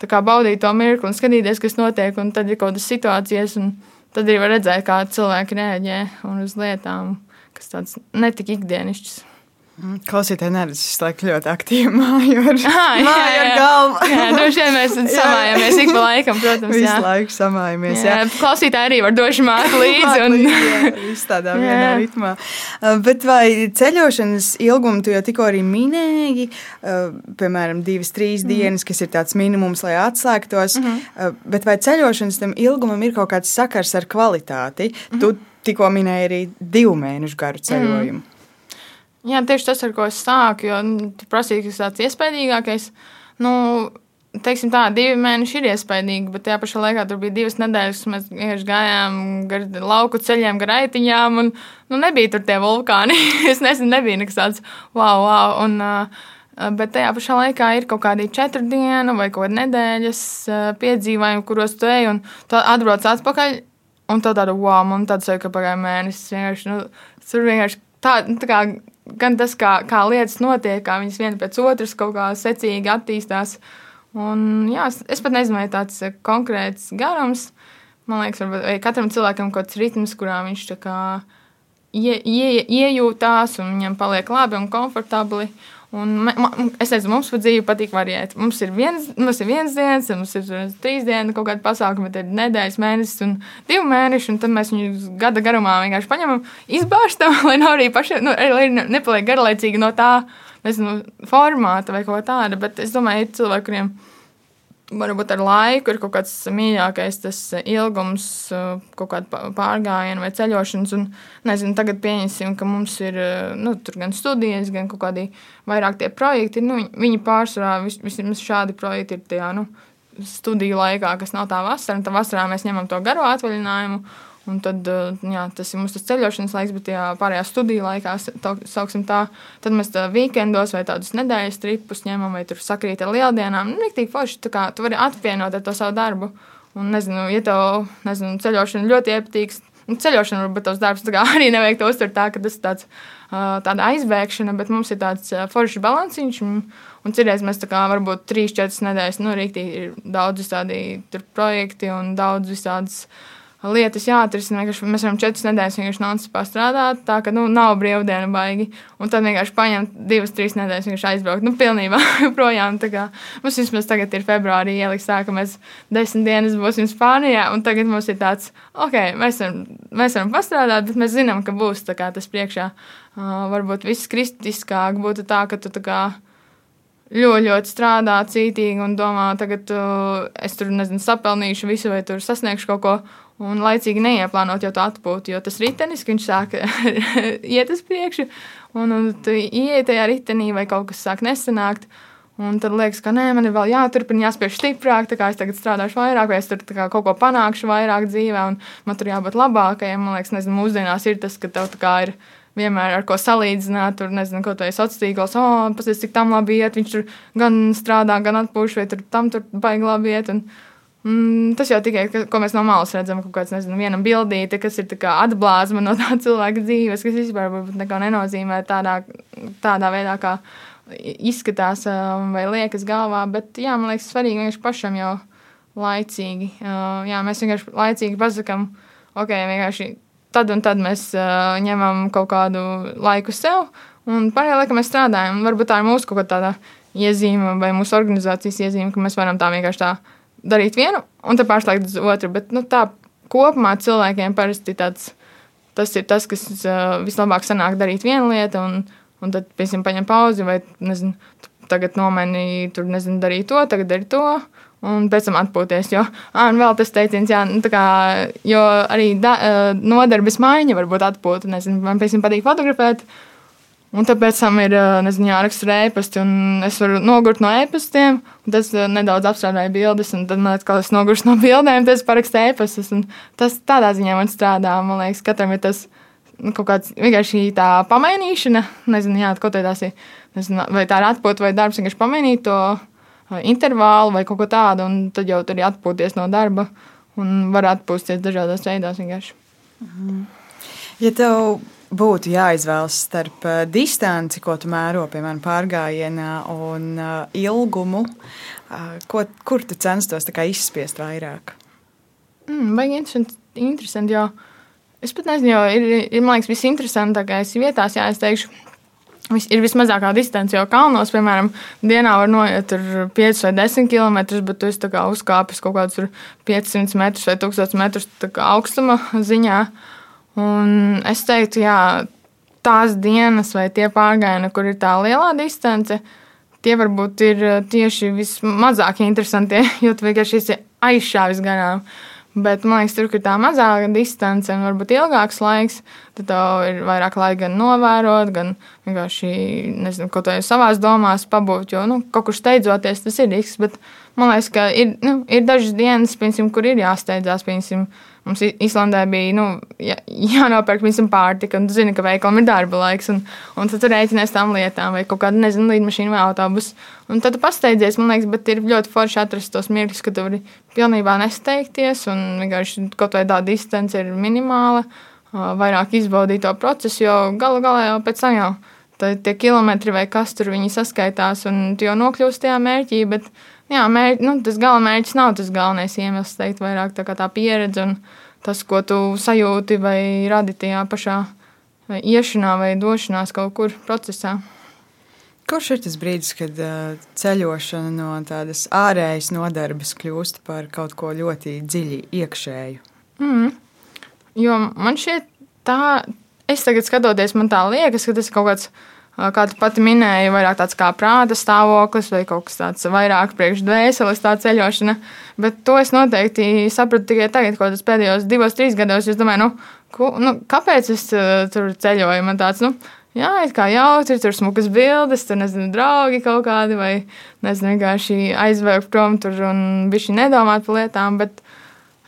baudīt to mirkli un skatīties, kas notiek, un tad ir kaut kādas situācijas, un tad arī var redzēt, kā cilvēki reaģē uz lietām, kas tāds netik ikdienišķs. Mm, Klausītāji, neredz, es laiku ļoti aktīvi māju ar, Ah, jā, māju ar jā. galvu. Jā, droši vien mēs samājamies ik pa laikam, protams. Visu Jā. laiku samājamies. Jā, klausītāji arī var doši mākt līdzi. Un... Viss tādā vienā Jā. ritmā. Uh, Bet vai ceļošanas ilgumu tu jau tikko arī minēji? uh, Piemēram, divas, trīs Mhm. dienas, kas ir tāds minimums, lai atslēgtos. Uh, Bet vai ceļošanas tam ilgumam ir kaut kāds sakars ar kvalitāti? Mhm. Tu tikko minēji arī divu mēnešu garu ceļojumu. Jā, tieši tas, ar ko es sāku, jo nu, tu prasīji, kas tāds iespaidīgākais. Nu, teiksim tā, divi mēneši ir iespaidīgi, bet tajā pašā laikā tur bija divas nedēļas, kad mēs gājām gar lauku ceļiem, gar aitiņām, un nu, nebija tur tie vulkāni. es nezinu, nebija nekas tāds wow, wow. Un, Bet tajā pašā laikā ir kaut kādi četru dienu vai kaut kāda nedēļas piedzīvojumi, kuros tu ej un tu atbrauc atpakaļ. Un tā tāda, wow, man tāds sajūta, ka pagāja mēnesis. Vienkārši, nu, tur vienkārši tā, nu, tā kā, gan tas, kā, kā lietas notiek, kā viņas viena pēc otras kaut kā secīgi attīstās. Un, jā, es, es pat nezinu, vai tāds eh, konkrēts garums. Man liekas, varbūt, katram cilvēkam kaut kāds ritms, kurā viņš ie, ie, iejūtās un viņam paliek labi un komfortabli. Un me, ma, es nezinu, mums pa dzīvi patīk variēt. Mums ir viens, mums ir viens dienas, mums ir uh, trīs dienas, kaut kāda pasākuma, bet ir nedēļas, mēnesis un divi mēneši. Un tad mēs viņu gada garumā vienkārši paņemam, izbārstam, lai nav arī paši, nu, lai ne- nepaliek garlaicīgi no tā, nezinu, formāta vai kā tāda. Bet es domāju, ir cilvēki, kuriem varbūt ar laiku ir kaut kāds mīļākais tas ilgums, uh, kaut kāda pārgājiena vai ceļošanas. Un, nezinu, tagad pieņemsim, ka mums ir uh, nu, gan studijas, gan kaut kādi vairāk tie projekti. Nu, viņi- pārsvarā vis, vismaz šādi projekti ir tajā nu, studiju laikā, kas nav tā vasara. Tā vasarā mēs ņemam to garo atvaļinājumu. Un tad uh, jā, tas ir mūsu ceļošanas laiks, bet tajā pārējā studiju laikā, tā- tā, tad mēs tā weekendos vai tādus nedēļas tripus ņemam, vai tur sakrīt ar lieldienām. Nu, Riktīgi forši, tā kā tu vari apvienot ar to savu darbu. Un, nezinu, ja tev, nezinu, ceļošana ļoti iepatīks, nu, ceļošana varbūt tavs darbs arī nevajag to uztvert tā, ka tas ir tāds, uh, tāda aizbēgšana, bet mums ir tāds uh, foršs balansiņš. Un, un cerēs mēs tā kā varbūt 3-4 nedēļas, nu, riktīgi ir daudz visādi projekti un daudz visādas lietas jāatrisina. Mēs varam četras nedēļas vienkārši non-stopā strādāt, tā ka nu, nav brīvdiena baigi. Un tad vienkārši paņemt divas, trīs nedēļas, vienkārši aizbraukt. Nu, pilnībā projām. Mums vismaz tagad ir februārī ieliks tā, ka mēs desmit dienas būsim Spānijā, un tagad mums ir tāds, ok, mēs varam, mēs varam pastrādāt, bet mēs zinām, ka būs kā tas priekšā. Uh, varbūt viss kristiskāk būtu tā, ka tu tā kā ļoti, ļoti strādā cītīgi un domā, tagad uh, es tur nezinu, sapelnīšu visu vai tur sasniegšu kaut ko. Un laicīgi neieplānot jau to atpūtu, jo tas ritenis, viņš sāk iet uz priekšu, un, un tu ienāc tajā ritenī, vai kaut kas sāk nesanākt. Un tad liekas, ka nē, man ir vēl jāturpina, jāspiež stiprāk, tā kā es tagad strādāšu vairāk, vai es tur kā kaut ko panākšu vairāk dzīvē, un man tur jābūt labākajam. Man liekas, nezinu, mūsdienās ir tas, ka tev tā kā ir vienmēr ar ko salīdzināt. Tur nezinu, ko tu esi sociālos tīklos. Oh, paskatās, cik tam labi iet. Viņš tur gan strādā, gan atpūš, vai tur tam tur baigi labi iet. Un, mm, tas jau tikai, ka- ko mēs no malas redzam, kaut kāds, nezinu, viena bildīte, kas ir atblāzma no tā cilvēka dzīves, kas vispār neko nenozīmē tādā, tādā veidā, kā izskatās vai liekas galvā. Bet, jā, man liekas, svarīgi vienkārši pašam jau laicīgi. Jā, mēs vienkārši laicīgi pasakām, ok, vienkārši tad un tad mēs ņemam kaut kādu laiku sev, un pārējā laikā mēs strādājam. Varbūt tā ir mūsu kaut kāda iezīme vai mūsu organizācijas iezīme, ka mēs varam tā vienkārši tā darīt vienu un tad pārslēgt uz otru. Bet nu, tā kopumā cilvēkiem parasti tāds. Tas ir tas, kas uh, vislabāk sanāk darīt vienu lietu, un, un tad, piemēram, paņem pauzi, vai nezinu, tagad nomaini, tur nezinu, darīt to, tagad dari to, un pēc tam atpūties. Jo, ah, un vēl tas teiciens, jā, nu, kā, jo arī da, nodarbes maiņa var būt atpūta. Nezinu, man, piemēram, patīk fotografēt, Un tāpēc tam ir nezinu, jāraksta e-pasta, un es varu nogurt no e-pastiem. Tas nedaudz apstrādāja bildes, un tad man liekas, ka es noguršu no bildēm, tad es parakstu e-pastus. Tas tādā ziņā man strādā. Man liekas, katram ir tas nu, kaut kāds vienkārši tā pamainīšana. Nezinu, jā, kaut kā tās ir, vai tā ir atpūta vai darbs, vienkārši pamainīt to intervālu vai kaut ko tādu, un tad jau tur ir atpūties no darba un var atpūsties dažādos veidos. Mhm. Ja tev būtu jāizvēlas starp uh, distanci, ko tu mēro, piemēram, pārgājienā, un uh, ilgumu, uh, ko, kur tu censtos izspiest vairāk? Mm, Baigi interesanti, interesanti, jo es pat nezinu, jo ir, ir man liekas, visinteresantākais vietās, jā, es teikšu, ir vismazākā distance, jo kalnos, piemēram, dienā var noiet 5 vai 10 km, bet tu esi uzkāpis kaut kādus 500 metrus vai 1000 metrus augstuma ziņā. Un es teiktu, jā, tās dienas vai tie pārgājieni, kur ir tā lielā distance, tie varbūt ir tieši vismazāk interesantie, jo tu vienkārši esi aizšāvis garām. Bet man liekas, tur, kur tā mazāka distance un varbūt ilgāks laiks, tad tev ir vairāk laika gan novērot, gan vienkārši nezinu, kaut kādā savā domās pabūt. Jo nu, kaut kur steidzoties, tas ir risks. Bet man liekas, ka ir, nu, ir dažas dienas, piemēram, kur ir jāsteidzās. Piemēram, Mums Islandē bija nu, jā, jānopērk visam pārtika, un tu zini, ka veikalam ir darba laiks, un, un tad tu rēķinies tam lietām, vai kaut kāda, nezinu, līdmašīna vai autobusu. Un tad tu pasteidzies, man liekas, bet ir ļoti forši atrast tos mirkļus, ka tu vari pilnībā nesteigties, un vienkārši kaut vai tā distance ir minimāla, vairāk izbaudīt to procesu, jo galu galā jau pēc tam jau tie kilometri vai kas tur viņi saskaitās, un tu jau nokļūsi tajā mērķī, bet jā, mērķi, nu, tas galamērķis nav tas galvenais iemesls, teikt, vairāk tā, tā pieredze un tas, ko tu sajūti vai radi tajā pašā vai iešanā vai došanās kaut kur procesā. Kurš ir tas brīdis, kad uh, ceļošana no tādas ārējas nodarbes kļūst par kaut ko ļoti dziļi iekšēju? Mm. Jo man šķiet, tā, es tagad skatoties, man tā liekas, ka tas ir kaut kāds kā tu pati minēji, vairāk tāds kā prāta stāvoklis vai kaut kas tāds vairāk priekšdvēseles tā ceļošana. Bet to es noteikti sapratu tikai tagad, ko tas pēdējos divos, trīs gados. Es domāju, nu, ku, nu, kāpēc es tur ceļoju? Man tāds, nu, jā, it kā jautri, tur smukas bildes, tur nezinu, draugi kaut kādi vai nezinu, vienkārši aizvērt prom tur un bišķi nedomāt par lietām. Bet,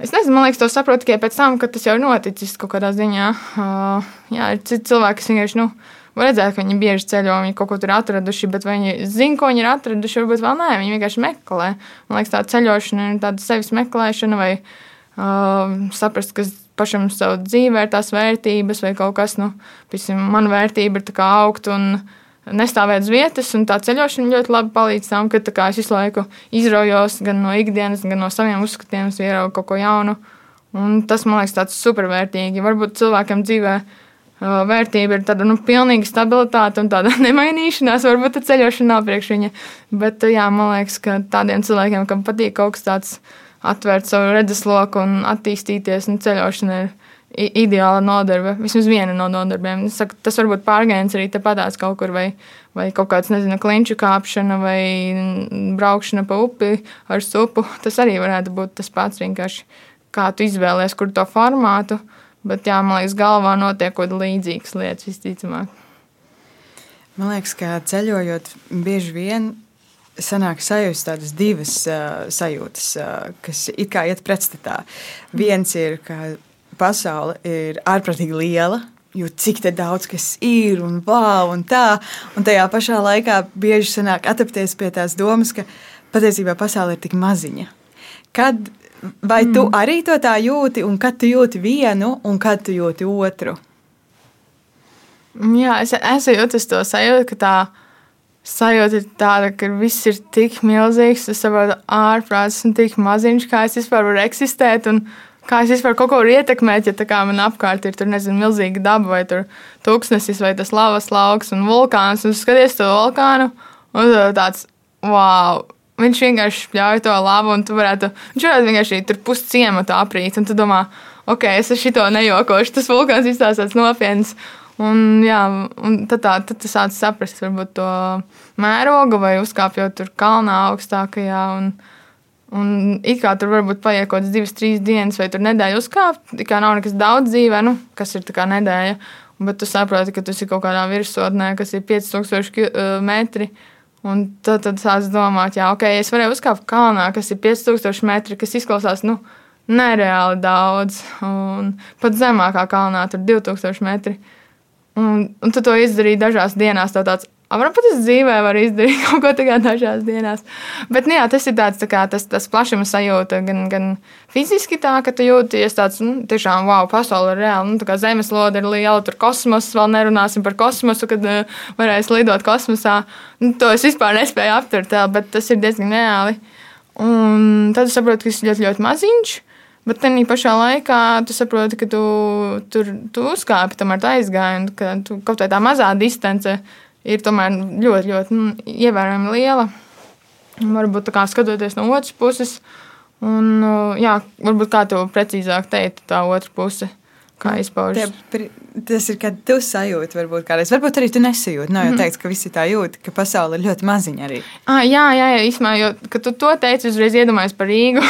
Es nezinu, man liekas, to saprotu tikai pēc tam, kad tas jau ir noticis kaut kādā ziņā. Uh, jā, ir citi cilvēki, kas vienkārši, nu, Var redzēt, ka viņi bieži ceļo, viņi kaut ko tur atraduši, bet viņi zina, ko viņi ir atraduši, varbūt vēl nē, viņi vienkārši meklē. Man liekas, tā ceļošana ir tāda sevis meklēšana vai uh, saprast, kas pašam savu dzīvē ir tās vērtības vai kaut kas, nu, piemēram, man vērtība ir augt un nestāvēt uz vietas, tā ceļošana ļoti labi palīdz tam, ka kā, es visu laiku izraujos gan no ikdienas, gan no saviem uzskatiem, ieraugu kaut ko jaunu. Un tas man liekas tāds supervērtīgi. Varbūt cilvēkam dzīvēm vērtība ir tāda nu, pilnīga stabilitāte un tāda nemainīšanās. Varbūt tā ceļošana nav priekš viņa. Bet jā, man liekas, ka tādiem cilvēkiem, kam patīk kaut kas tāds, atvērt savu redzesloku un attīstīties, un ceļošana ir ideāla nodarbe. Vismaz viena no nodarbēm. Saku, tas var būt pārgājiens arī tepatās kaut kur, vai, vai kaut kāds, nezinu, klinču kāpšana, vai braukšana pa upi ar supu. Tas arī varētu būt tas pats vienkārši, kā tu izvēlēsies, kur to formātu. Bet, jā, man liekas, galvā notiek kaut kāda līdzīgas lietas visticamāk. Man liekas, ka ceļojot, bieži vien sanāk sajust tādas divas uh, sajūtas, uh, kas it kā iet pretstatā. Viens ir, ka pasaule ir ārprātīgi liela, jo cik daudz kas ir un wow, un tā. Un tajā pašā laikā bieži sanāk atapties pie tās domas, ka patiesībā pasaule ir tik maziņa. Kad Vai mm. tu arī to tā jūti, un kad tu jūti vienu, un kad tu jūti otru? Jā, es, es jūtu to sajūtu, ka tā sajūta ir tāda, ka viss ir tik milzīgs, tas saprotu ārprāts un tik maziņš, kā es vispār varu eksistēt. Un, Kā es vispār kaut ko varu ietekmēt, ja tā kā man apkārt ir tur, nezinu, milzīga daba, vai tur tūkstnesis, vai tas lavas lauks un vulkāns, un skaties to vulkānu, un tāds, wow, viņš vienkārši ļauj to labu, un tu varētu, viņš varētu vienkārši tur pusciematu aprīt, un tu domā, ok, es ar šito nejokošu, tas vulkāns izstāstās nopietns, Un, jā, un tad, tā, tad tas sācis saprast varbūt, to mērogu vai uzkāpjot tur kalnā augstākajā. Un, un it kā tur varbūt paiet kaut kādas divas, trīs dienas vai tur nedēļa uzkāpt. Tā kā nav nekas daudz dzīvē, nu, kas ir tā kā nedēļa. Bet tu saproti, ka tas ir kaut kādā virsotnē, kas ir 5000 metri. Un tad, tad sāc domāt, jā, ok, es varēju uzkāpt kalnā, kas ir 5000 metri, kas izklausās, nu, nereāli daudz. Un pat zemākā kalnā tur 2000 metri. Un, un tu to izdarīji dažās dienās. Tāds, Varbūt es dzīvē varu izdarīt kaut ko tādu dažās dienās. Bet nu, jā, tas ir tāds, tā kā, tas, tas plašuma sajūta, gan, gan fiziski tā, ka tu jūties tāds, nu, tiešām, wow, pasaule ir reāla. Nu, zemeslode ir liela, tur kosmos, vēl nerunāsim par kosmosu, kad uh, varēs lidot kosmosā. Nu, to es vispār nespēju aptvert, bet tas ir diezgan reāli. Un tad es saprotu, ka tas ir ļoti, ļoti maziņš. Bet tajā pašā laikā tu saproti, ka tu tur tu uzkāpi, tomēr tā aizgāji, un ka tu, kaut kā tā mazā distance ir tomēr ļoti, ļoti nu, ievērojami liela. Varbūt tā kā skatoties no otras puses, un jā, varbūt kā tu precīzāk teiktu, tā otra puse kā izpaužas. Tas ir, kad tu sajūti, varbūt kādreiz. Varbūt arī tu nesajūti. Nav jau mhm. teikt, ka visi tā jūt, ka pasaule ir ļoti maziņa arī. Ah, jā, jā, jā īstenībā, jo, kad tu to teici, uzreiz iedomājies par Rīgu.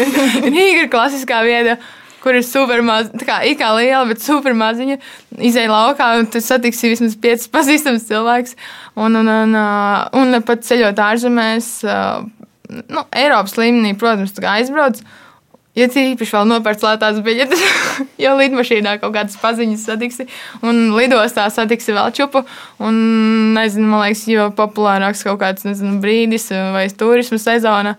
Rīga ir klasiskā vieta. Kur ir supermaz, tā kā, kā liela, bet supermaziņa. Izej laukā, un tu satiksi vismaz piecus pazīstamus cilvēkus. Un, un, un, un, un pat ceļot ārzemēs, nu, Eiropas līmenī, protams, aizbrauc. Ja tīpaši vēl nopērts lētās biļetes, jo lidmašīnā kaut kādas paziņas satiksi, un lidostā satiksi vēl čupu. Un, nezinu, man liekas, jo populārāks kaut kāds nezinu, brīdis vai turisma sezona.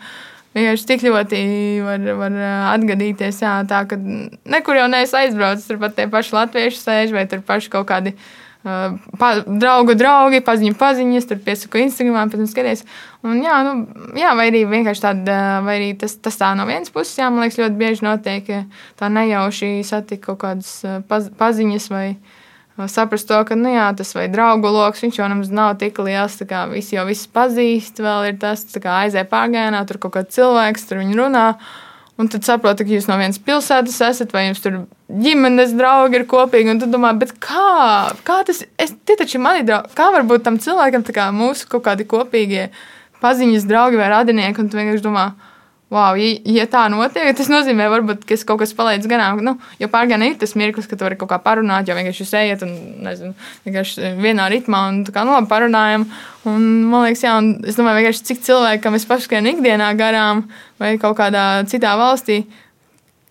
Vienkārši tik ļoti var, var atgadīties, jā, tā, ka nekur jau neesi aizbraucis. Tur pat tie paši latvieši sēž vai tur paši kaut kādi uh, Pa, draugu draugi, paziņu paziņas, tur piesaku Instagram, pēc tam skaties. Un, jā, nu, jā, vai arī vienkārši tāda, vai arī tas, tas tā no vienas puses, jā, man liekas, ļoti bieži notiek, tā nejauši satika kaut kādas paz, paziņas vai saprast to, ka, nu jā, tas vai draugu lokus, jau nemaz nav tik liels, kā visi jau visus pazīst, vēl ir tas, kā aizē pārgājienā, tur kaut kāds cilvēks, tur viņi runā. Un tad saproti, ka jūs no vienas pilsētas esat, vai jums tur ģimenes draugi ir kopīgi. Un tu domā, kā, kā tas ir? Tie taču ir mani draugi. Kā var būt tam cilvēkam kā mūsu kaut kādi kopīgie paziņas draugi vai radinieki? Un tu vienkārši domā, wow, ja, ja tā notiek, tas nozīmē, varbūt, ka kaut kas paliec garām. Nu, jo pārgājienā ir tas mirklis, ka tu vari kaut kā parunāt, jo vienkārši jūs ejat un nezinu, vienkārši vienā ritmā un tā kā nu, labi parunājam. Un, man liekas, jā, un es domāju, vienkārši cik cilvēkam es pašskainu ikdienā garām vai kaut kādā citā valstī.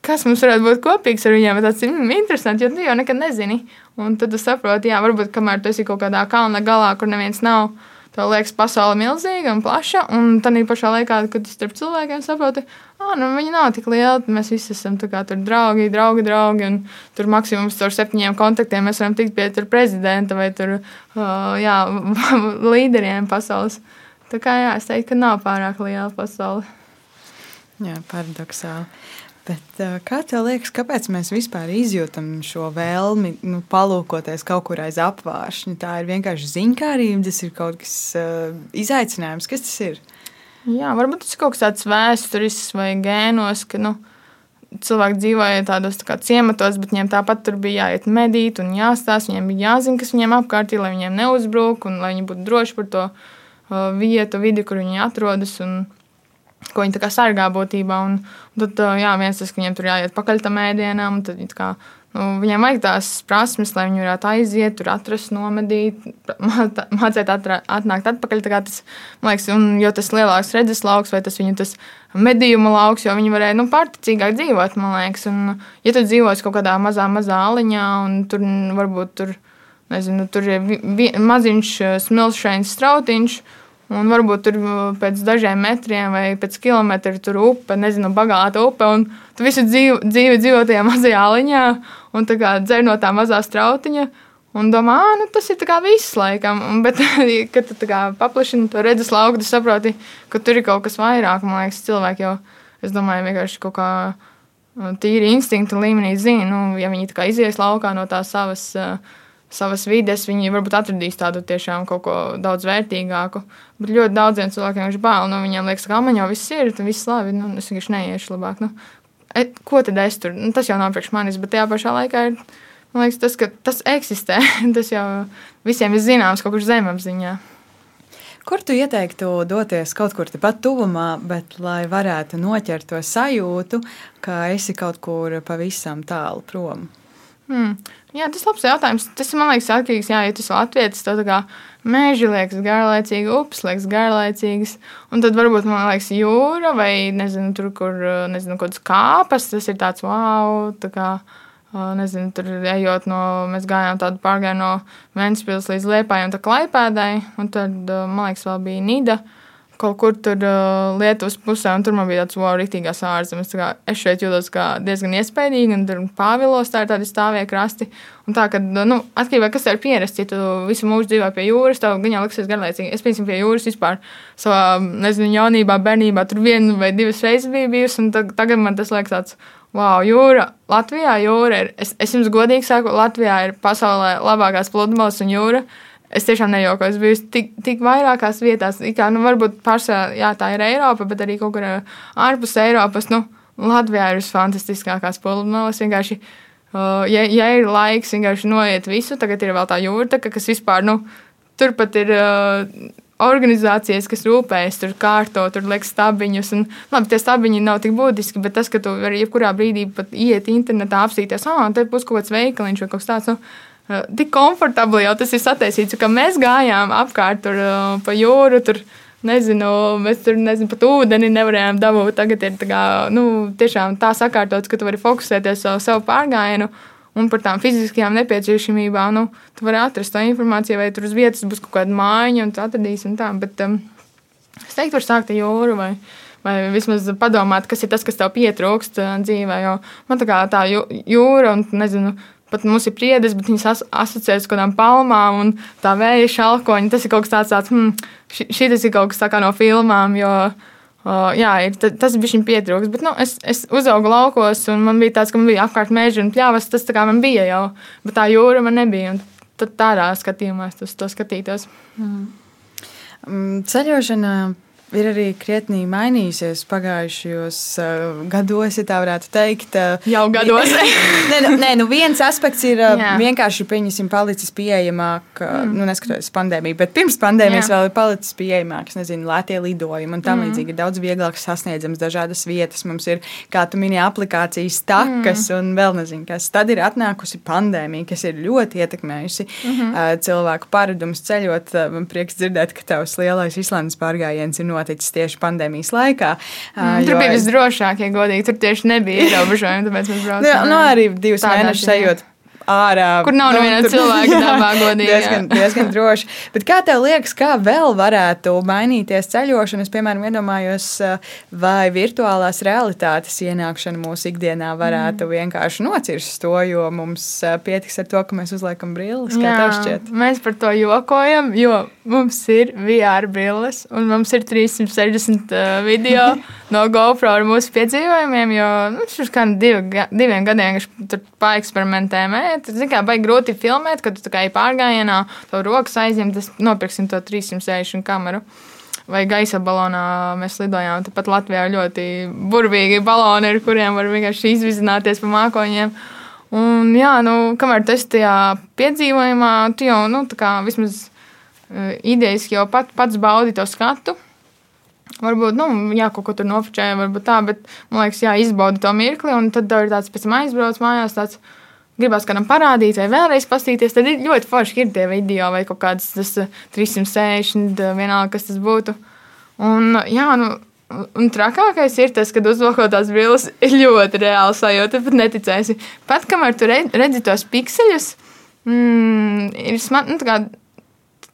Kas mums varētu būt kopīgs ar viņiem? Tas ir mm, interesanti, jo tu jau nekad nezini. Un tad tu saproti, jā, varbūt kamēr tu esi kaut kādā kalna galā, kur neviens nav, Tev liekas, pasaule milzīga un plaša, un tā pašā laikā, kad starp cilvēkiem saproti, ka nu, viņi nav tik lieli. Mēs visi esam kā, draugi, draugi, draugi. Un tur maksimums ar septiņiem kontaktiem mēs varam tikt pie prezidenta vai tur, uh, jā, līderiem pasaules. Tā kā jā, es teiktu, ka nav pārāk liela pasaule. Jā, paradoxāli. Bet, kā tev liekas, kāpēc mēs vispār izjūtam šo vēlmi nu, palūkoties kaut kur aiz apgāršņa? Tā ir vienkārši ziņkārība, tas ir kaut kas uh, izaicinājums. Kas tas ir? Jā, varbūt tas ir kaut kas tāds vēsturisks vai gēnos, ka nu, cilvēki dzīvoja tādos tā ciematos, bet viņiem tāpat tur bija jāiet medīt un jāstāsta. Viņiem bija jāzina, kas viņiem apkārt ir, lai viņiem neuzbruk un lai viņi būtu droši par to uh, vietu, vidi, kur viņi atrodas. Un, ko viņi sargā būtībā. Un, un tad, jā, viens tas, ka viņiem tur jāiet pakaļ tam ēdienam, tad kā, nu, viņiem vajag tās prasmes, lai viņi varētu aiziet, tur atrast, nomedīt, mācīt atra, atnākt atpakaļ. Tas, liekas, un, jo tas lielāks redzes lauks vai tas viņu tas medījuma lauks, jo viņi varēja nu, pārticīgāk dzīvot, man liekas. Un, ja tu dzīvosi kaut kādā mazā, mazā aliņā un tur varbūt tur, nezinu, tur ir maziņš smilšains strautiņš, Un varbūt tur uh, pēc dažiem metriem vai pēc kilometra tur upe, nezinu, bagāta upe. Un tu visu dzīvi, dzīvi dzīvo tajā mazajā aliņā un dzer no tā mazā strautiņa. Un domā, ah, nu, tas ir viss laikam. Un, bet, kad tu paplašini to redzes lauku, tu saproti, ka tur ir kaut kas vairāk. Man liekas, cilvēki jau, es domāju, vienkārši kaut kā tīri instinktu līmenī zina, nu, ja viņi izies laukā no tās savas. Uh, savas vides, viņi varbūt atradīs tādu tiešām kaut ko daudz vērtīgāku. Bet ļoti daudziem cilvēkiem ir bail. Nu, viņiem liekas, ka man jau viss ir, tad viss labi. Nu, es vienkārši neiešu labāk. Nu, e, ko tad es tur? Nu, tas jau nav priekš manis, bet tajā pašā laikā ir liekas, tas, ka tas eksistē. tas jau visiem ir zināms kaut kur zemapziņā. Kur tu ieteiktu doties kaut kur tepat tuvumā, bet lai varētu noķert to sajūtu, ka esi kaut kur pavisam tālu prom? Hmm. Jā, tas ir labs jautājums. Tas man liekas, atkarīgs tā, ja tas Latvijas tad kā meži liekas garlaicīgi, upes liekas garlaicīgas. Un tad varbūt man liekas, jūra vai nezinu, tur, kur nezinu, kaut kādas kāpas, tas ir tāds wow. Tā kā, Nezinu, tur ejot no, mēs gājām tādu pārgāju no Vēncpils līdz Liepājai un tā Klaipēdai, un tad, man liekas, vēl bija Nīda. Uh, kaut kur tur uh, Lietuvas pusē, un tur man bija tāds wow, rītīgās ārzemes. Es šeit jūtos diezgan iespaidīgi, un tur Pāvilos tā ir tādi stāvie krasti. Un tā, kad, nu, atkarībā no tā, kas ir pierasts, ja tu visu mūžu dzīvo pie jūras, tev jau liksies garlaicīgi. Es, piemēram, pie jūras vispār savā, nezinu, jaunībā, bērnībā tur vienu vai divas reizes biju bijusi, un tagad man tas liekas tāds. Wow, jūra, Latvijā jūra ir. Es, es jums godīgi saku, Latvijā ir pasaulē labākās pludmales un jūra. Uh, Es tiešām nejokoju. Es biju tik, tik vairākās vietās, kā nu, varbūt pārsvarā, tā ir Eiropa, bet arī kaut kur ārpus Eiropas. Nu, Latvijā ir visfantastiskākās pludmales. Vienkārši, uh, ja, ja ir laiks, vienkārši noiet visu. Tagad ir vēl tā jūra, kas vispār, nu, turpat ir. Uh, organizācijas, kas rūpējas, tur kārto, tur liek stabiņus. Un, labi, tie stabiņi nav tik būtiski, bet tas, ka tu vari jebkurā brīdī pat iet internetā, apstīties, ah, te būs kaut kāds veikaliņš vai kaut kas tāds. Nu, tik komfortabli jau tas ir sataisīts, ka mēs gājām apkārt tur pa jūru. Tur, Nezinu, mēs tur nezinu, pat ūdeni nevarējām dabūt. Tagad ir tā, kā, nu, tiešām tā sakārtots, ka tu vari fokusēties uz savu pārgājienu un par tām fiziskajām nepieciešamībām. Nu, tu vari atrast to informāciju, vai tur uz vietas būs kaut kāda mājiņa, un tu atradīsi. Un tā, bet um, es teiktu, var sākt ar jūru. Vai, vai vismaz padomāt, kas ir tas, kas tev pietrūkst dzīvē. Jo man tā kā tā jūra un nezinu, pat mums ir priedes, bet viņas as asociējas kaut kādām palmām un tā vēja šalkoņa. Tas ir kaut kas tāds, tāds hmm, šī tas ir kaut kas tā kā no filmām. Jo, Uh, jā, ir, tas bija viņa pietrūks. Bet, nu, es, es uzaugu laukos, un man bija tāds, ka man bija apkārt meža un pļāvas. Tas kā man bija jau, bet tā jūra man nebija. Tad tādā skatījumā es to skatītos. Mm. Ceļošana ir arī krietni mainījusies pagājušajos uh, gados, ja tā varētu teikt. Uh, Jau gados. nē, nu, nē, nu viens aspekts ir uh, Jā. vienkārši pieņemsim, palicis pieejamāk, uh, mm. nu, neskatoties pandēmiju, bet pirms pandēmijas Jā. vēl ir palicis pieejamāks, nezinu, lētie lidojumi un tam mm. līdzīgi ir daudz vieglāk sasniedzams dažādas vietas. Mums ir, kā tu minēji, aplikācijas takas mm. un vēl nezinu, kas. Tad ir atnākusi pandēmija, kas ir ļoti ietekmējusi mm -hmm. uh, cilvēku paradumus ceļot. Uh, man prieks dzirdēt, ka tavs lielais Islandes pārgājiens ir noticis noticis tieši pandēmijas laikā. Mm, tur bija visdrošāk, ja godīgi. Tur tieši nebija ierobežojumi, tāpēc mēs braucām. Nu, nu, arī divus mēnešus ejot ārā. Kur nav nu, neviena cilvēka dabā godīgi. diezgan, diezgan droši. Bet kā tev liekas, kā vēl varētu mainīties ceļošana? Es, piemēram, iedomājos, vai virtuālās realitātes ienākšana mūsu ikdienā varētu mm. vienkārši nocirst to, jo mums pietiks ar to, ka mēs uzliekam brilles. Kā tev šķiet? Mēs par to jokojam, jo mums ir VR brilles un mums ir 360 uh, video no GoPro ar mūsu piedzīvojumiem, jo nu, šis kā divi, diviem gadiem, kad tur paeksperimentējam filmēt. Zini, kā baigi grūti filmēt, kad tu kā pārgājienā, to rokas aizņem, tas nopirksim to 360 kameru. Vai gaisa balonā mēs lidojām. Tāpat Latvijā ļoti burvīgi baloni, ar kuriem var vienkārši izvizināties pa mākoņiem. Un, jā, nu, kamēr tas tajā piedzīvojumā, tu jau nu, kā, vismaz uh, idejaski jau pat, pats baudi to skatu. Varbūt, nu, jā, kaut ko tur nofočēja, varbūt tā, bet man liekas, jā, izbaudi to mirkli, un tad tev ir tāds pēc tam aizbrauc mājās. Tāds, gribās kādam parādīt, vai vēlreiz paskatīties, tad ir ļoti forši ir tie video vai kaut kāds tas 360, eh, vienalga, kas tas būtu. Un, jā, nu, un trakākais ir tas, kad uzvalkot tās brilles, ir ļoti reāli sajūta, pat neticēsi. Pat kamēr tu redzi tos pikseļus, mm, ir smak, nu, kā,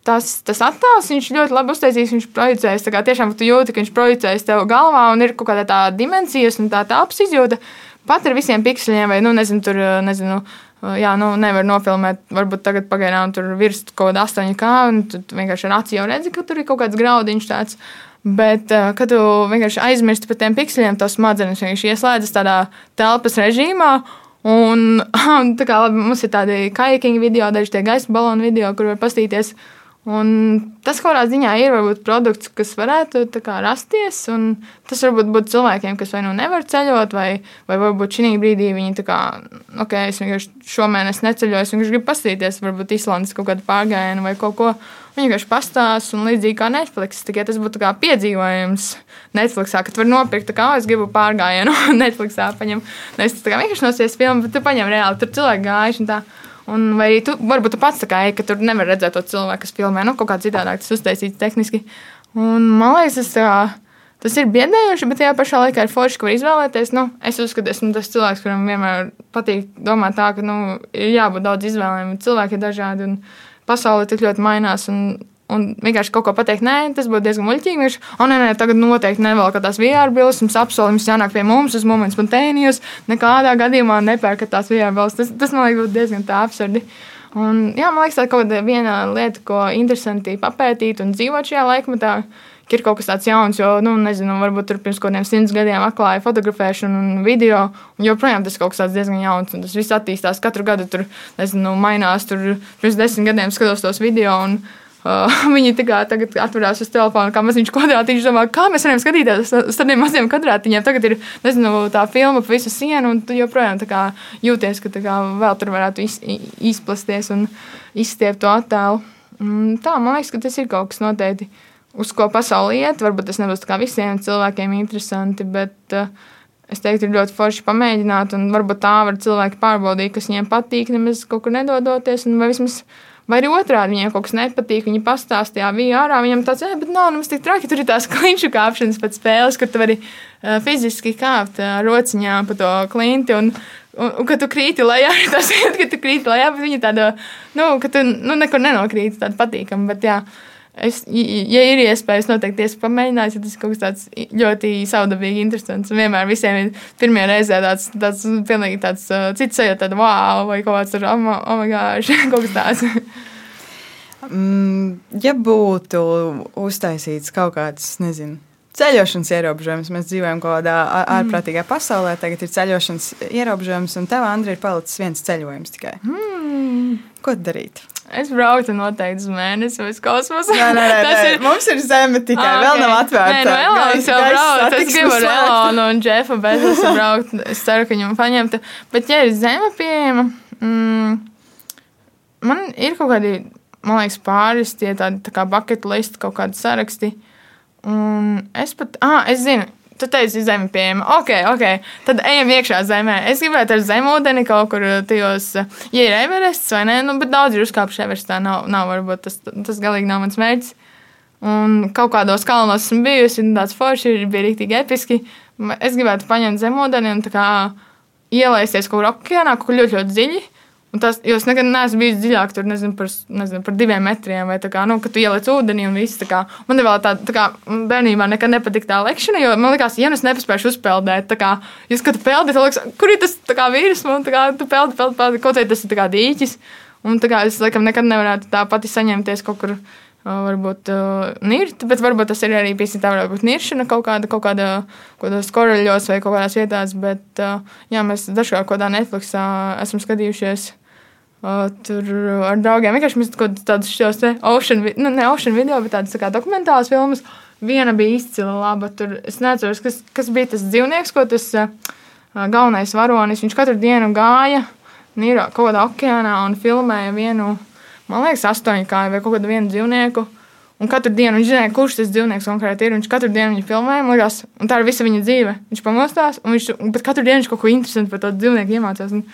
tas, tas attēls, viņš ļoti labi uztaisīs, viņš projicēs. Tā kā tiešām tu jūti, ka viņš projicēs tev galvā un ir kaut kāda tā dimensijas un tā tāps izjūta. Pat ar visiem pikseļiem, vai, nu, nezinu, tur, nezinu, jā, nu, nevar nofilmēt, varbūt tagad pagaidām tur virs kaut kāda 8K, un tu vienkārši ar aci jau redzi, ka tur ir kaut kāds graudiņš tāds. Bet, kad tu vienkārši aizmirsti par tiem pikseļiem, tas smadzenes vienkārši ieslēdzas tādā telpas režīmā. Un, tā kā labi, mums ir tādi kajakinga video, daži tie gaisa balonu video, kur var pastīties. Uh, Un tas kādā ziņā ir varbūt, produkts, kas varētu kā, rasties. Tas varbūt būtu cilvēkiem, kas vai nu nevar ceļot, vai, vai varbūt šī brīdī viņi kā, ok, es vienkārši šomēnes neceļoju, es vienkārši gribu paskatīties, varbūt Islandes kaut kādu pārgājienu vai kaut ko. Viņi vienkārši pastāsta, un līdzīgi kā Netflix, tikai tas būtu kā piedzīvojums Netflixā, kad var nopirkt, kā es gribu pārgājienu Netflixā. Paņem, nevis tā kā vienkārši nosies filmu, bet tu paņem reāli, tur cilvēki gājuši un tā. Un vai tu, varbūt tu pats tā kā ej, ka tur nevar redzēt to cilvēku, kas filmē, nu, kaut kā citādāk tas uztaisīts tehniski. Un man liekas, tas, tā, tas ir biedējoši, bet tajā pašā laikā ir forši, var izvēlēties. Nu, es uzskatu, esmu tas cilvēks, kuram vienmēr patīk domāt tā, ka nu, ir jābūt daudz izvēlēm, cilvēki ir dažādi un pasaule tik ļoti mainās. Un, un vienkārši kaut ko pateikt, nē, tas būtu diezgan muļķīgi. Viņš, oh, nē, nē, tagad noteikti nevēl, ka tās VR bildes jums jānāk pie mums uz momentu spontānijos. Nekādā gadījumā nepērkat tās VR bildes. Tas, tas man liekas, būtu diezgan tā absurdi. Un, jā, man liekas, tā ir kaut kāda lieta, ko interesanti papētīt un dzīvot šajā laikmetā. Ir kaut kas tāds jauns, jo, nu, nezinu, varbūt tur pirms kaut kādiem simts gadiem atklāja fotografēšanu un video. Un joprojām tas kaut kas tāds diezgan jauns. Un tas viss attīstās katru gadu. Tur, nezinu, mainās. Tur pirms desmit gadiem skatos tos video. Un, Uh, viņi tikai tagad atverās uz telefona, kā maziņš kvadrātiņš. Domā, kā mēs varam skatīties uz tādiem maziem kvadrātiņiem. Tagad ir nezinu, tā filma pa visu sienu, un tu joprojām kā, jūties, ka kā, vēl tur varētu iz, izplasties un izstiept to attēlu. Un tā, man liekas, ka tas ir kaut kas noteikti, uz ko pasaule iet. Varbūt tas nebūs visiem cilvēkiem interesanti, bet uh, es teiktu, ir ļoti forši pamēģināt, un varbūt tā var cilvēki pārbaudīt, kas viņiem patīk, nemaz kaut kur nedodoties. Vai vismaz Vai arī otrādi viņiem kaut kas nepatīk, viņi pastāstīja, bija ārā. Viņam tāds, eh, bet nav nemaz tik traki. Tur ir tās klinšu kāpšanas pēc spēles, kur tu vari uh, fiziski kāpt uh, rociņā pa to klinti. Un, un, un kad tu krīti lejā, ir tas, ka tu krīti lejā, bet viņi tāda, nu, ka tu nu, nekur nenokrīti, tāda patīkama. Bet, jā, uh, Es, ja ir iespējas, noteikti esmu pamēģinājis, ja tas ir kaut kas tāds ļoti savdabīgi, interesants. Un vienmēr visiem ir pirmie reizē tāds, tāds pilnīgi tāds uh, cits sajūta, tāda wow, vai kaut kāds tur, oh, oh my gosh, kaut kas tāds. mm, ja būtu uztaisīts kaut kāds, nezinu, ceļošanas ierobežojums. Mēs dzīvojam kaut kādā ārprātīgā pasaulē, tagad ir ceļošanas ierobežojums, un tev, Andri, ir palicis viens ceļojums tikai. Mm. Ko darīt? Es braucu noteikti uz mēnesi vai uz kosmosu. Nē, nē, nē, nē. Ir... mums ir zeme tikai ah, okay. vēl nav atvērta. Nē, no Elonas jau brauc. Es gribu ar Elonu un Džefu Bezosu braukt. Es ceru, ka viņam paņemtu. Bet, ja ir zeme pieejama, mm, man ir kaut kādi, man liekas, pāris tie tādi tā kā bucket list, kaut kādi saraksti. Un es pat, ah, es zinu, Tu teici, zeme pieejama. Ok, ok. Tad ejam iekšā zemē. Es gribētu ar zemūdeni kaut kur tajos, ja ir Everests vai nē, nu, bet daudz ir uzkāpuši Everestā. Nav, nav varbūt tas, tas galīgi nav mans mērķis. Un kaut kādos kalnos esmu bijusi, un tāds forši ir, bija rīktīgi episki. Es gribētu paņemt zemūdeni un kā ielaisties kaut kur okeānā, kaut kur ļoti, ļoti dziļi. Tas, jo es nekad neesmu bijis dziļāk, tur nezinu par, nezinu, par diviem metriem, vai kā, nu, kad tu ieliec ūdenī un viss. Kā, man vēl tā, tā kā bērnībā nekad nepatika tā lekšana, jo man liekas, ja nu es nepaspēju uzpeldēt, jūs, kad peldi, tad liekas, kur ir tas vīrs, tā kā tu peldi, peldi, peldi, kaut vai tas ir dīķis. Un kā es laikam nekad nevarētu tā pati saņemties kaut kur. Varbūt uh, nirt, bet varbūt tas ir arī piesaistīt, tā varētu būt niršana kaut kāda, kaut kāda, kaut kādos koreļos vai kaut kādās vietās, bet uh, jā, mēs dažkārt kaut kādā Netflixā esam skatījušies Uh, tur ar draugiem vienkārši mēs kaut kādus šos te ocean, nu, ne ocean video, bet tādas tā dokumentālas filmas. Viena bija izcila laba. Tur es neatceros, kas, kas bija tas dzīvnieks, ko tas uh, galvenais varonis. Viņš katru dienu gāja Nīrā, kaut kādā okeānā un filmēja vienu, man liekas, astoņkāju vai kaut kādu vienu dzīvnieku. Un katru dienu viņš zināja, kurš tas dzīvnieks konkrēti ir. Viņš katru dienu viņu filmēja, liekas, un tā ir visa viņa dzīve. Viņš pamostās, un viņš, katru dienu viņš kaut ko interesantu par to dzīvnieku iemācījās. Un,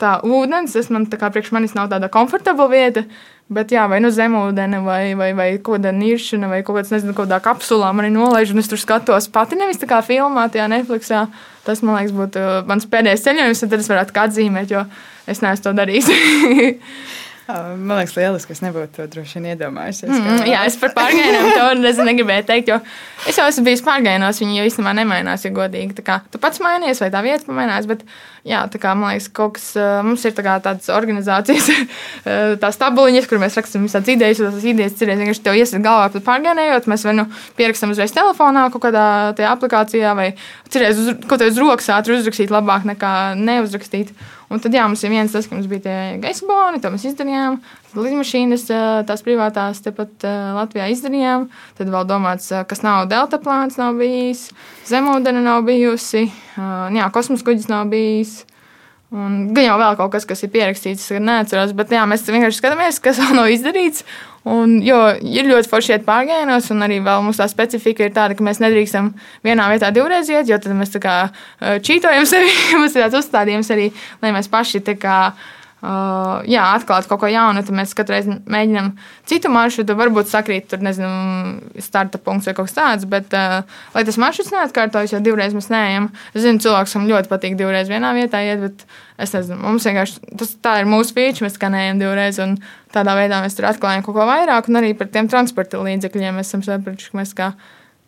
tā ūdens, tas man tā kā priekš manis nav tāda komfortabla vieta. Bet, jā, vai nu zemūdeni, vai, vai, vai kaut kāda niršana, vai kaut kāds, nezinu, kādā kapsulā man ir nolaiž, un es tur skatos pati nevis tā kā filmā, tajā Netflixā. Tas, man liekas, būtu mans pēdējais ceļojums, tad es varētu atzīmēt, jo es neesmu to darījis. Man liekas, lieliski, ka es nebūtu to droši vien iedomājusies. Mm, jā, es par pārgājieniem to nezinu, negribēju teikt, jo es jau esmu bijis pārgājienos, viņi jau īstenībā nemainās, ja godīgi. Kā tu pats mainies vai tā vieta pamainās, bet jā, tā kā man liekas, kaut kas mums ir tā tādas organizācijas, tās tabuliņas, kur mēs rakstām visādas idejas, un tās idejas ir vienkārši tev iesaka galvā par pārgājienējot, mēs vai nu pierakstam uzreiz telefonā kaut kādā tajā aplikācijā vai cerēs uz, kaut kā uz rokas ātri uzrakstīt labāk nekā neuzrakstīt. Un tad jā, mums ir viens tas, ka mums bija tie gaisa baloni, to mēs izdarījām. Tad lidmašīnas, tās privātās, tepat Latvijā izdarījām. Tad vēl domāts, kas nav delta plāns, nav bijis, zemūdene nav bijusi, jā, kosmosa kuģis nav bijis. Un gan jau vēl kaut kas, kas ir pierakstīts, kas neatceros, bet jā, mēs vienkārši skatāmies, kas vēl nav izdarīts. Un, jo ir ļoti forši iet pārgājienos, un arī mums tā specifika ir tāda, ka mēs nedrīkstam vienā vietā divreiz iet, jo tad mēs kā čītojam sevi. mums ir tāds uzstādījums arī, lai mēs paši tā kā. Uh, jā, atklāt kaut ko jaunu, tad mēs katru reizi mēģinām citu maršrutu. Varbūt sakrīt, tur nezinu, starta punkts vai kaut kas tāds, bet uh, lai tas maršruts neatkārtojas, jo divreiz mēs neejam. Es zinu, cilvēkam ļoti patīk divreiz vienā vietā iet, bet es nezinu, mums vienkārši tas tā ir mūsu feature, mēs kā neejam divreiz. Un, Tādā veidā mēs tur atklājam kaut ko vairāk, un arī par tiem transporta līdzekļiem mēs esam sapratuši, ka mēs kā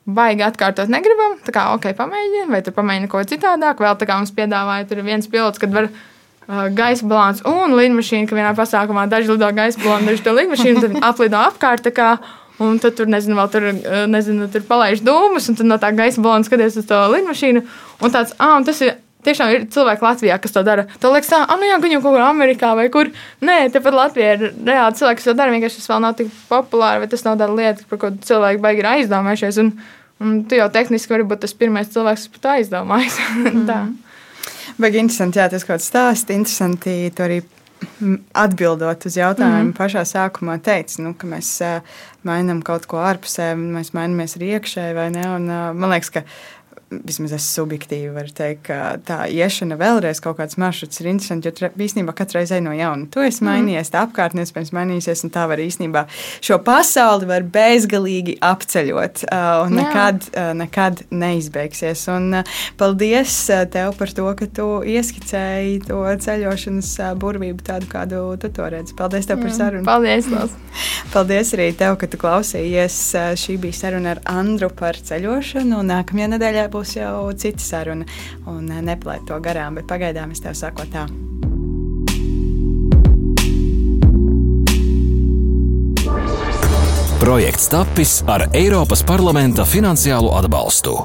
baigi atkārtot negribam. Tā kā ok, pamēģinām, vai tur pamēģinām kaut ko citādāk. Vēl tā kā mums piedāvāja, tur ir viens pilots, kad var uh, gaisa balons un lidmašīna, ka vienā pasākumā daži lido gaisa balonu, daži to lidmašīnu, tad aplido apkārt. Un tad tur, nezinu, vēl tur, nezinu, tur palaiž dūmus, un tad no tā gaisa balona skaties uz to lidmašīnu. Un tāds, ah, un tas ir tiešām ir cilvēki Latvijā, kas to dara. Tu liekas, ah, nu jā, gan jau kaut kur Amerikā vai kur. Nē, tepat Latvijā ir reāli cilvēki, kas to dara. Vienkārši tas vēl nav tik populāri, vai tas nav tāda lieta, par ko cilvēki baigi ir aizdomājušies. Un, un tu jau tehniski vari būt tas pirmais cilvēks, kas par to aizdomājas. mm. Baigi interesanti, jā, tas kaut kāds stāsts, interesanti to arī atbildot uz jautājumu, mm. pašā sākumā teica, nu, ka mēs uh, mainām kaut ko ārpusē, mēs mainamies arī iekšēji, vai ne? Un, uh, man liekas, ka vismaz es subjektīvi varu teikt, ka tā iešana vēlreiz kaut kāds maršruts ir interesants, jo īstenībā katru reizi no jauna. Tu esi mhm. mainījies, tā apkārtne iespējams mainīsies, un tā var īstenībā šo pasauli var bezgalīgi apceļot un nekad, nekad neizbeigsies. Un paldies tev par to, ka tu ieskicēji to ceļošanas burvību tādu, kādu tu to redzi. Paldies tev par sarunu. Paldies, Lās. Paldies arī tev, ka tu klausījies. Šī bija saruna ar Andru par ceļošanu, un nākamajā nedēļā būs būs jau cita saruna un eh, neplēt to garām, bet pagaidām es tev saku tā. Projekts tapis ar Eiropas parlamenta finansiālo atbalstu.